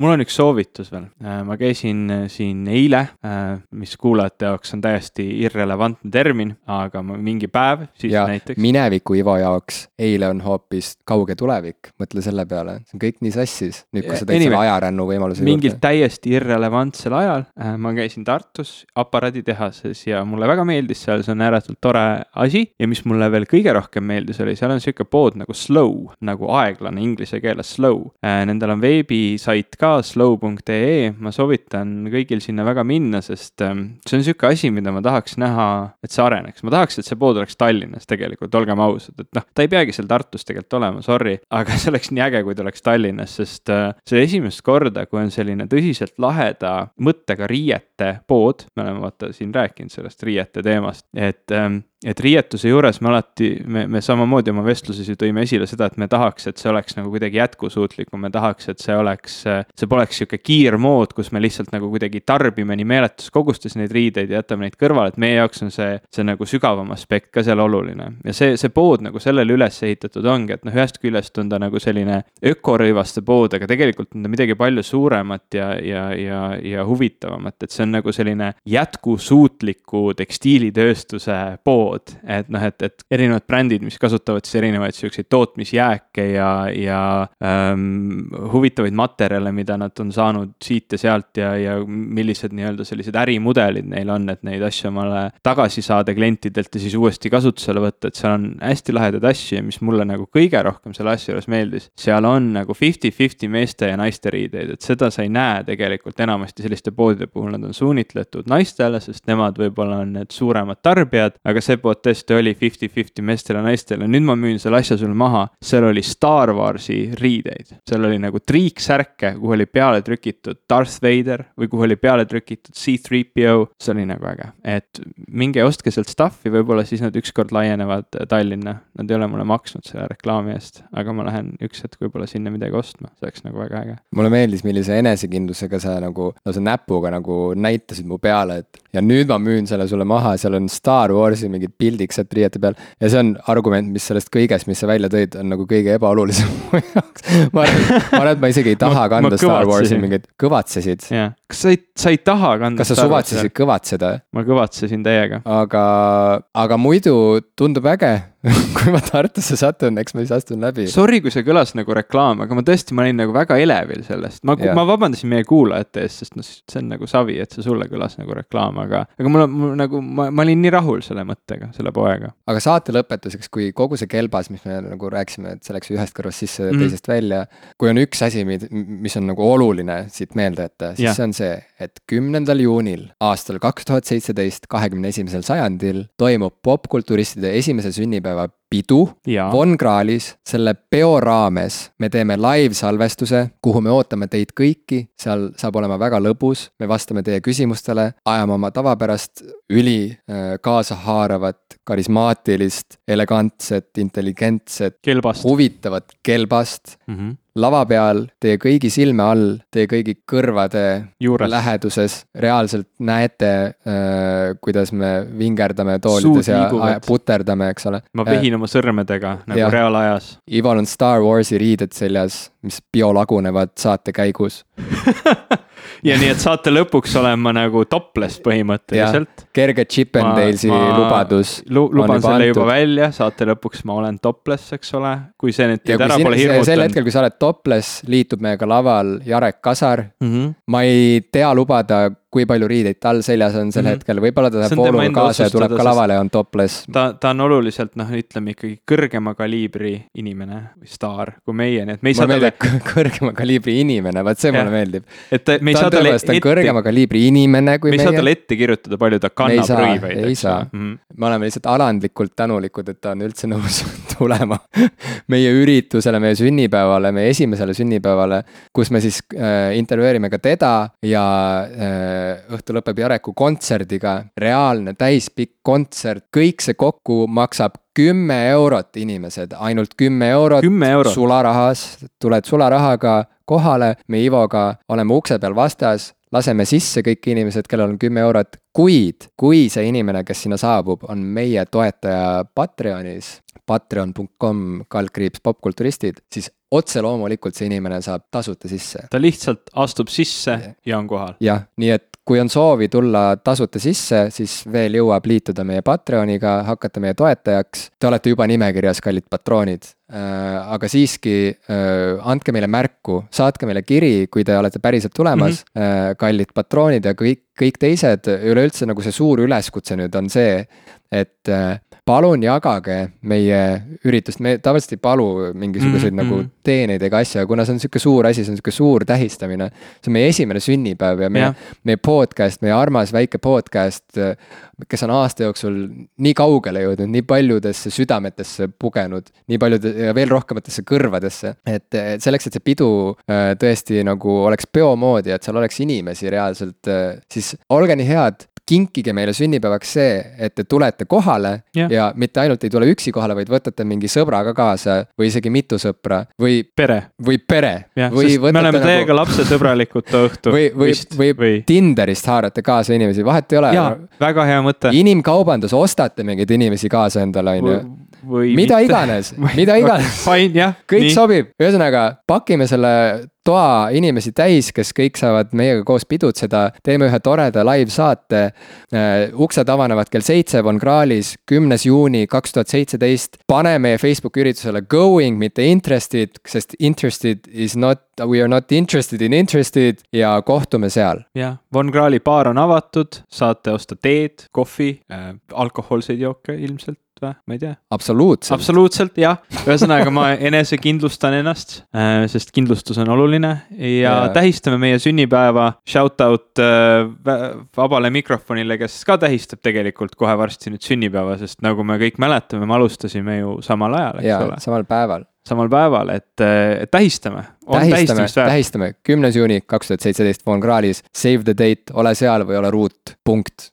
Speaker 1: mul on üks soovitus veel, äh, ma käisin äh, siin eile, äh, mis kuulajate jaoks on täiesti irrelevantne termin, aga mingi päev siis ja näiteks.
Speaker 2: mineviku Ivo jaoks eile on hoopis kauge tulevik, mõtle selle peale, see on kõik nii sassis, nüüd kui sa tõid selle ajarännu võimaluse
Speaker 1: juurde. mingil täiesti irrelevantsel ajal ma käisin Tartus aparaaditehases ja mulle väga meeldis seal, see on ääretult tore asi ja mis mulle veel kõige rohkem meeldis, oli seal on sihuke pood nagu slow, nagu aeglane inglise keeles slow. Nendel on veebisait ka slow.ee, ma soovitan kõigil sinna väga minna, sest ähm, see on sihuke asi, mida ma tahaks näha, et see areneks, ma tahaks, et see pood oleks Tallinnas tegelikult, olgem ausad, et noh, ta ei peagi seal Tartus tegelikult olema, sorry, aga see oleks nii äge, kui ta oleks Tallinnas, sest äh, see esimest korda, kui on selline tõsiselt laheda mõttega riiete pood, me oleme vaata siin rääkinud sellest riiete teemast, et ähm, et riietuse juures me alati, me, me samamoodi oma vestluses ju tõime esile seda, et me tahaks, et see oleks nagu kuidagi jätkusuutlikum, me tahaks, et see oleks, see poleks sihuke kiirmood, kus me lihtsalt nagu kuidagi tarbime nii meeletus kogustes neid riideid ja jätame neid kõrvale, et meie jaoks on see, see nagu sügavam aspekt ka seal oluline. ja see, see pood nagu sellele üles ehitatud ongi, et noh, ühest küljest on ta nagu selline ökorõivaste pood, aga tegelikult on ta midagi palju suuremat ja, ja, ja, ja huvitavamat, et see on nagu selline jätkusuutliku tekstiilitööstuse pood pood, et noh, et, et erinevad brändid, mis kasutavad siis erinevaid siukseid tootmisjääke ja, ja ähm, huvitavaid materjale, mida nad on saanud siit ja sealt ja, ja millised nii-öelda sellised ärimudelid neil on, et neid asju omale tagasi saada klientidelt ja siis uuesti kasutusele võtta, et seal on hästi lahedaid asju ja mis mulle nagu kõige rohkem selle asja juures meeldis, seal on nagu fifty-fifty meeste ja naiste riideid, et seda sa ei näe tegelikult enamasti selliste poodide puhul, nad on suunitletud naistele, sest nemad võib-olla on need suuremad tarbijad, aga see tõesti oli fifty-fifty meestele ja naistele, nüüd ma müün selle asja sulle maha. seal oli Star Warsi riideid, seal oli nagu triiksärke, kuhu oli peale trükitud Darth Vader või kuhu oli peale trükitud C3PO. see oli nagu äge, et minge ostke sealt stuff'i, võib-olla siis nad ükskord laienevad Tallinna. Nad ei ole mulle maksnud selle reklaami eest, aga ma lähen üks hetk võib-olla sinna midagi ostma, see oleks nagu väga äge.
Speaker 2: mulle meeldis, millise enesekindlusega sa nagu lausa näpuga nagu näitasid mu peale, et ja nüüd ma müün selle sulle maha, seal on Star Warsi mingid pildiks sealt riiete peal. ja see on argument, mis sellest kõigest, mis sa välja tõid, on nagu kõige ebaolulisem mu jaoks. ma arvan, ma arvan, et ma isegi ei taha ma, kanda ma Star Warsi mingeid, kõvatsesid.
Speaker 1: jah, kas sa ei, sa ei taha kanda?
Speaker 2: kas sa suvatsesid kõvatseda?
Speaker 1: ma kõvatsesin täiega.
Speaker 2: aga, aga muidu tundub äge kui ma Tartusse satun, eks ma siis astun läbi.
Speaker 1: Sorry, kui see kõlas nagu reklaam, aga ma tõesti, ma olin nagu väga elevil sellest, ma, ma vabandasin meie kuulajate eest, sest noh, see on nagu savi, et see sulle kõlas nagu reklaam, aga, aga mul on, mul nagu, ma, ma olin nii rahul selle mõttega, selle poega.
Speaker 2: aga saate lõpetuseks, kui kogu see kelbas, mis me nagu rääkisime, et see läks ühest kõrvast sisse mm., teisest välja. kui on üks asi, mis on nagu oluline siit meelde jätta, siis ja. see on see, et kümnendal juunil aastal kaks tuhat seitseteist, kahekümne esimesel sajandil toimub popkulturistide esimese sünnipäeva pidu Von Krahlis. selle peo raames me teeme live-salvestuse, kuhu me ootame teid kõiki, seal saab olema väga lõbus, me vastame teie küsimustele, ajame oma tavapärast üli äh, kaasahaaravat, karismaatilist, elegantset, intelligentset, huvitavat kelbast. Mm. -hmm lava peal, teie kõigi silme all, teie kõigi kõrvade Juures. läheduses reaalselt näete äh,, kuidas me vingerdame toolides Suud ja puterdame, eks ole.
Speaker 1: ma vehin äh, oma sõrmedega nagu ja. reaalajas.
Speaker 2: Ival on Star Warsi riided seljas, mis biolagunevad saate käigus
Speaker 1: ja nii, et saate lõpuks olen ma nagu topless põhimõtteliselt.
Speaker 2: kerge Chip and Dalesi lubadus.
Speaker 1: Lu, luban selle antud. juba välja, saate lõpuks ma olen topless, eks ole, kui see nüüd teid ära pole hirmutanud.
Speaker 2: sel hetkel, kui sa oled topless, liitub meiega laval Jarek Kasar mm. -hmm. ma ei tea lubada kui palju riideid tal seljas on sel mm -hmm. hetkel, võib-olla ta läheb vooluga kaasa ja tuleb ka lavale ja on topless.
Speaker 1: ta, ta on oluliselt noh, ütleme ikkagi kõrgema kaliibri inimene või staar kui meie, nii et me ei saa
Speaker 2: talle. kõrgema kaliibri inimene, vot see mulle meeldib.
Speaker 1: et me ei saa talle
Speaker 2: ette. kõrgema kaliibri inimene kui
Speaker 1: meie. me ei saa talle ette kirjutada, palju ta kannab rõivaid.
Speaker 2: ei saa, mm -hmm. me oleme lihtsalt alandlikult tänulikud, et ta on üldse nõus tulema meie üritusele, meie sünnipäevale, meie esimesele sünnipäevale, kus me siis äh, intervjueerime ka teda ja äh, õhtu lõpeb Jareku kontserdiga, reaalne täispikk kontsert, kõik see kokku maksab kümme eurot, inimesed, ainult kümme eurot.
Speaker 1: Euro.
Speaker 2: sularahas, tuled sularahaga kohale, me Ivoga oleme ukse peal vastas, laseme sisse kõik inimesed, kellel on kümme eurot, kuid kui see inimene, kes sinna saabub, on meie toetaja Patreonis, patreon.com kaldkriips popkulturistid, siis otse loomulikult see inimene saab tasuta sisse.
Speaker 1: ta lihtsalt astub sisse ja on kohal.
Speaker 2: jah, nii et kui on soovi tulla tasuta sisse, siis veel jõuab liituda meie Patreoniga, hakata meie toetajaks. Te olete juba nimekirjas, kallid patroonid. Äh, aga siiski äh, andke meile märku, saatke meile kiri, kui te olete päriselt tulemas mm, -hmm. kallid patroonid ja kõik, kõik teised, üleüldse nagu see suur üleskutse nüüd on see, et palun jagage meie üritust, me tavaliselt ei palu mingisuguseid mm -hmm. nagu teeneid ega asju, kuna see on sihuke suur asi, see on sihuke suur tähistamine. see on meie esimene sünnipäev ja meie, meie podcast, meie armas väike podcast, kes on aasta jooksul nii kaugele jõudnud, nii paljudesse südametesse pugenud, nii paljude ja veel rohkematesse kõrvadesse. et selleks, et see pidu äh, tõesti nagu oleks peo moodi, et seal oleks inimesi reaalselt, äh, siis olge nii head, kinkige meile sünnipäevaks see, et te tulete kohale ja. ja mitte ainult ei tule üksi kohale, vaid võtate mingi sõbra ka kaasa või isegi mitu sõpra või.
Speaker 1: pere.
Speaker 2: või pere.
Speaker 1: või me oleme nagu... teiega lapsesõbralikud too õhtu.
Speaker 2: või, või, või, või Tinderist haarate kaasa inimesi, vahet ei ole.
Speaker 1: väga hea mõte.
Speaker 2: inimkaubandus, ostate mingeid inimesi kaasa endale, on ju mida mitte. iganes, mida iganes. kõik nii. sobib, ühesõnaga pakime selle toa inimesi täis, kes kõik saavad meiega koos pidutseda, teeme ühe toreda live-saate uh,. uksed avanevad kell seitse Von Krahlis, kümnes juuni kaks tuhat seitseteist. pane meie Facebooki üritusele going, mitte interested, sest interested is not, we are not interested in interested ja kohtume seal.
Speaker 1: jah, Von Krahli baar on avatud, saate osta teed, kohvi äh,, alkohoolseid jooke ilmselt või, ma ei tea.
Speaker 2: absoluutselt.
Speaker 1: absoluutselt jah, ühesõnaga ma enesekindlustan ennast, äh, sest kindlustus on oluline ja, ja tähistame meie sünnipäeva. Shout out äh, vabale mikrofonile, kes ka tähistab tegelikult kohe varsti nüüd sünnipäeva, sest nagu me kõik mäletame, me alustasime ju samal ajal, eks
Speaker 2: ja,
Speaker 1: ole.
Speaker 2: samal päeval
Speaker 1: samal päeval, et, et tähistame.
Speaker 2: tähistame, tähistame, kümnes juuni kaks tuhat seitseteist Von Krahlis, save the date, ole seal või ole ruut, punkt.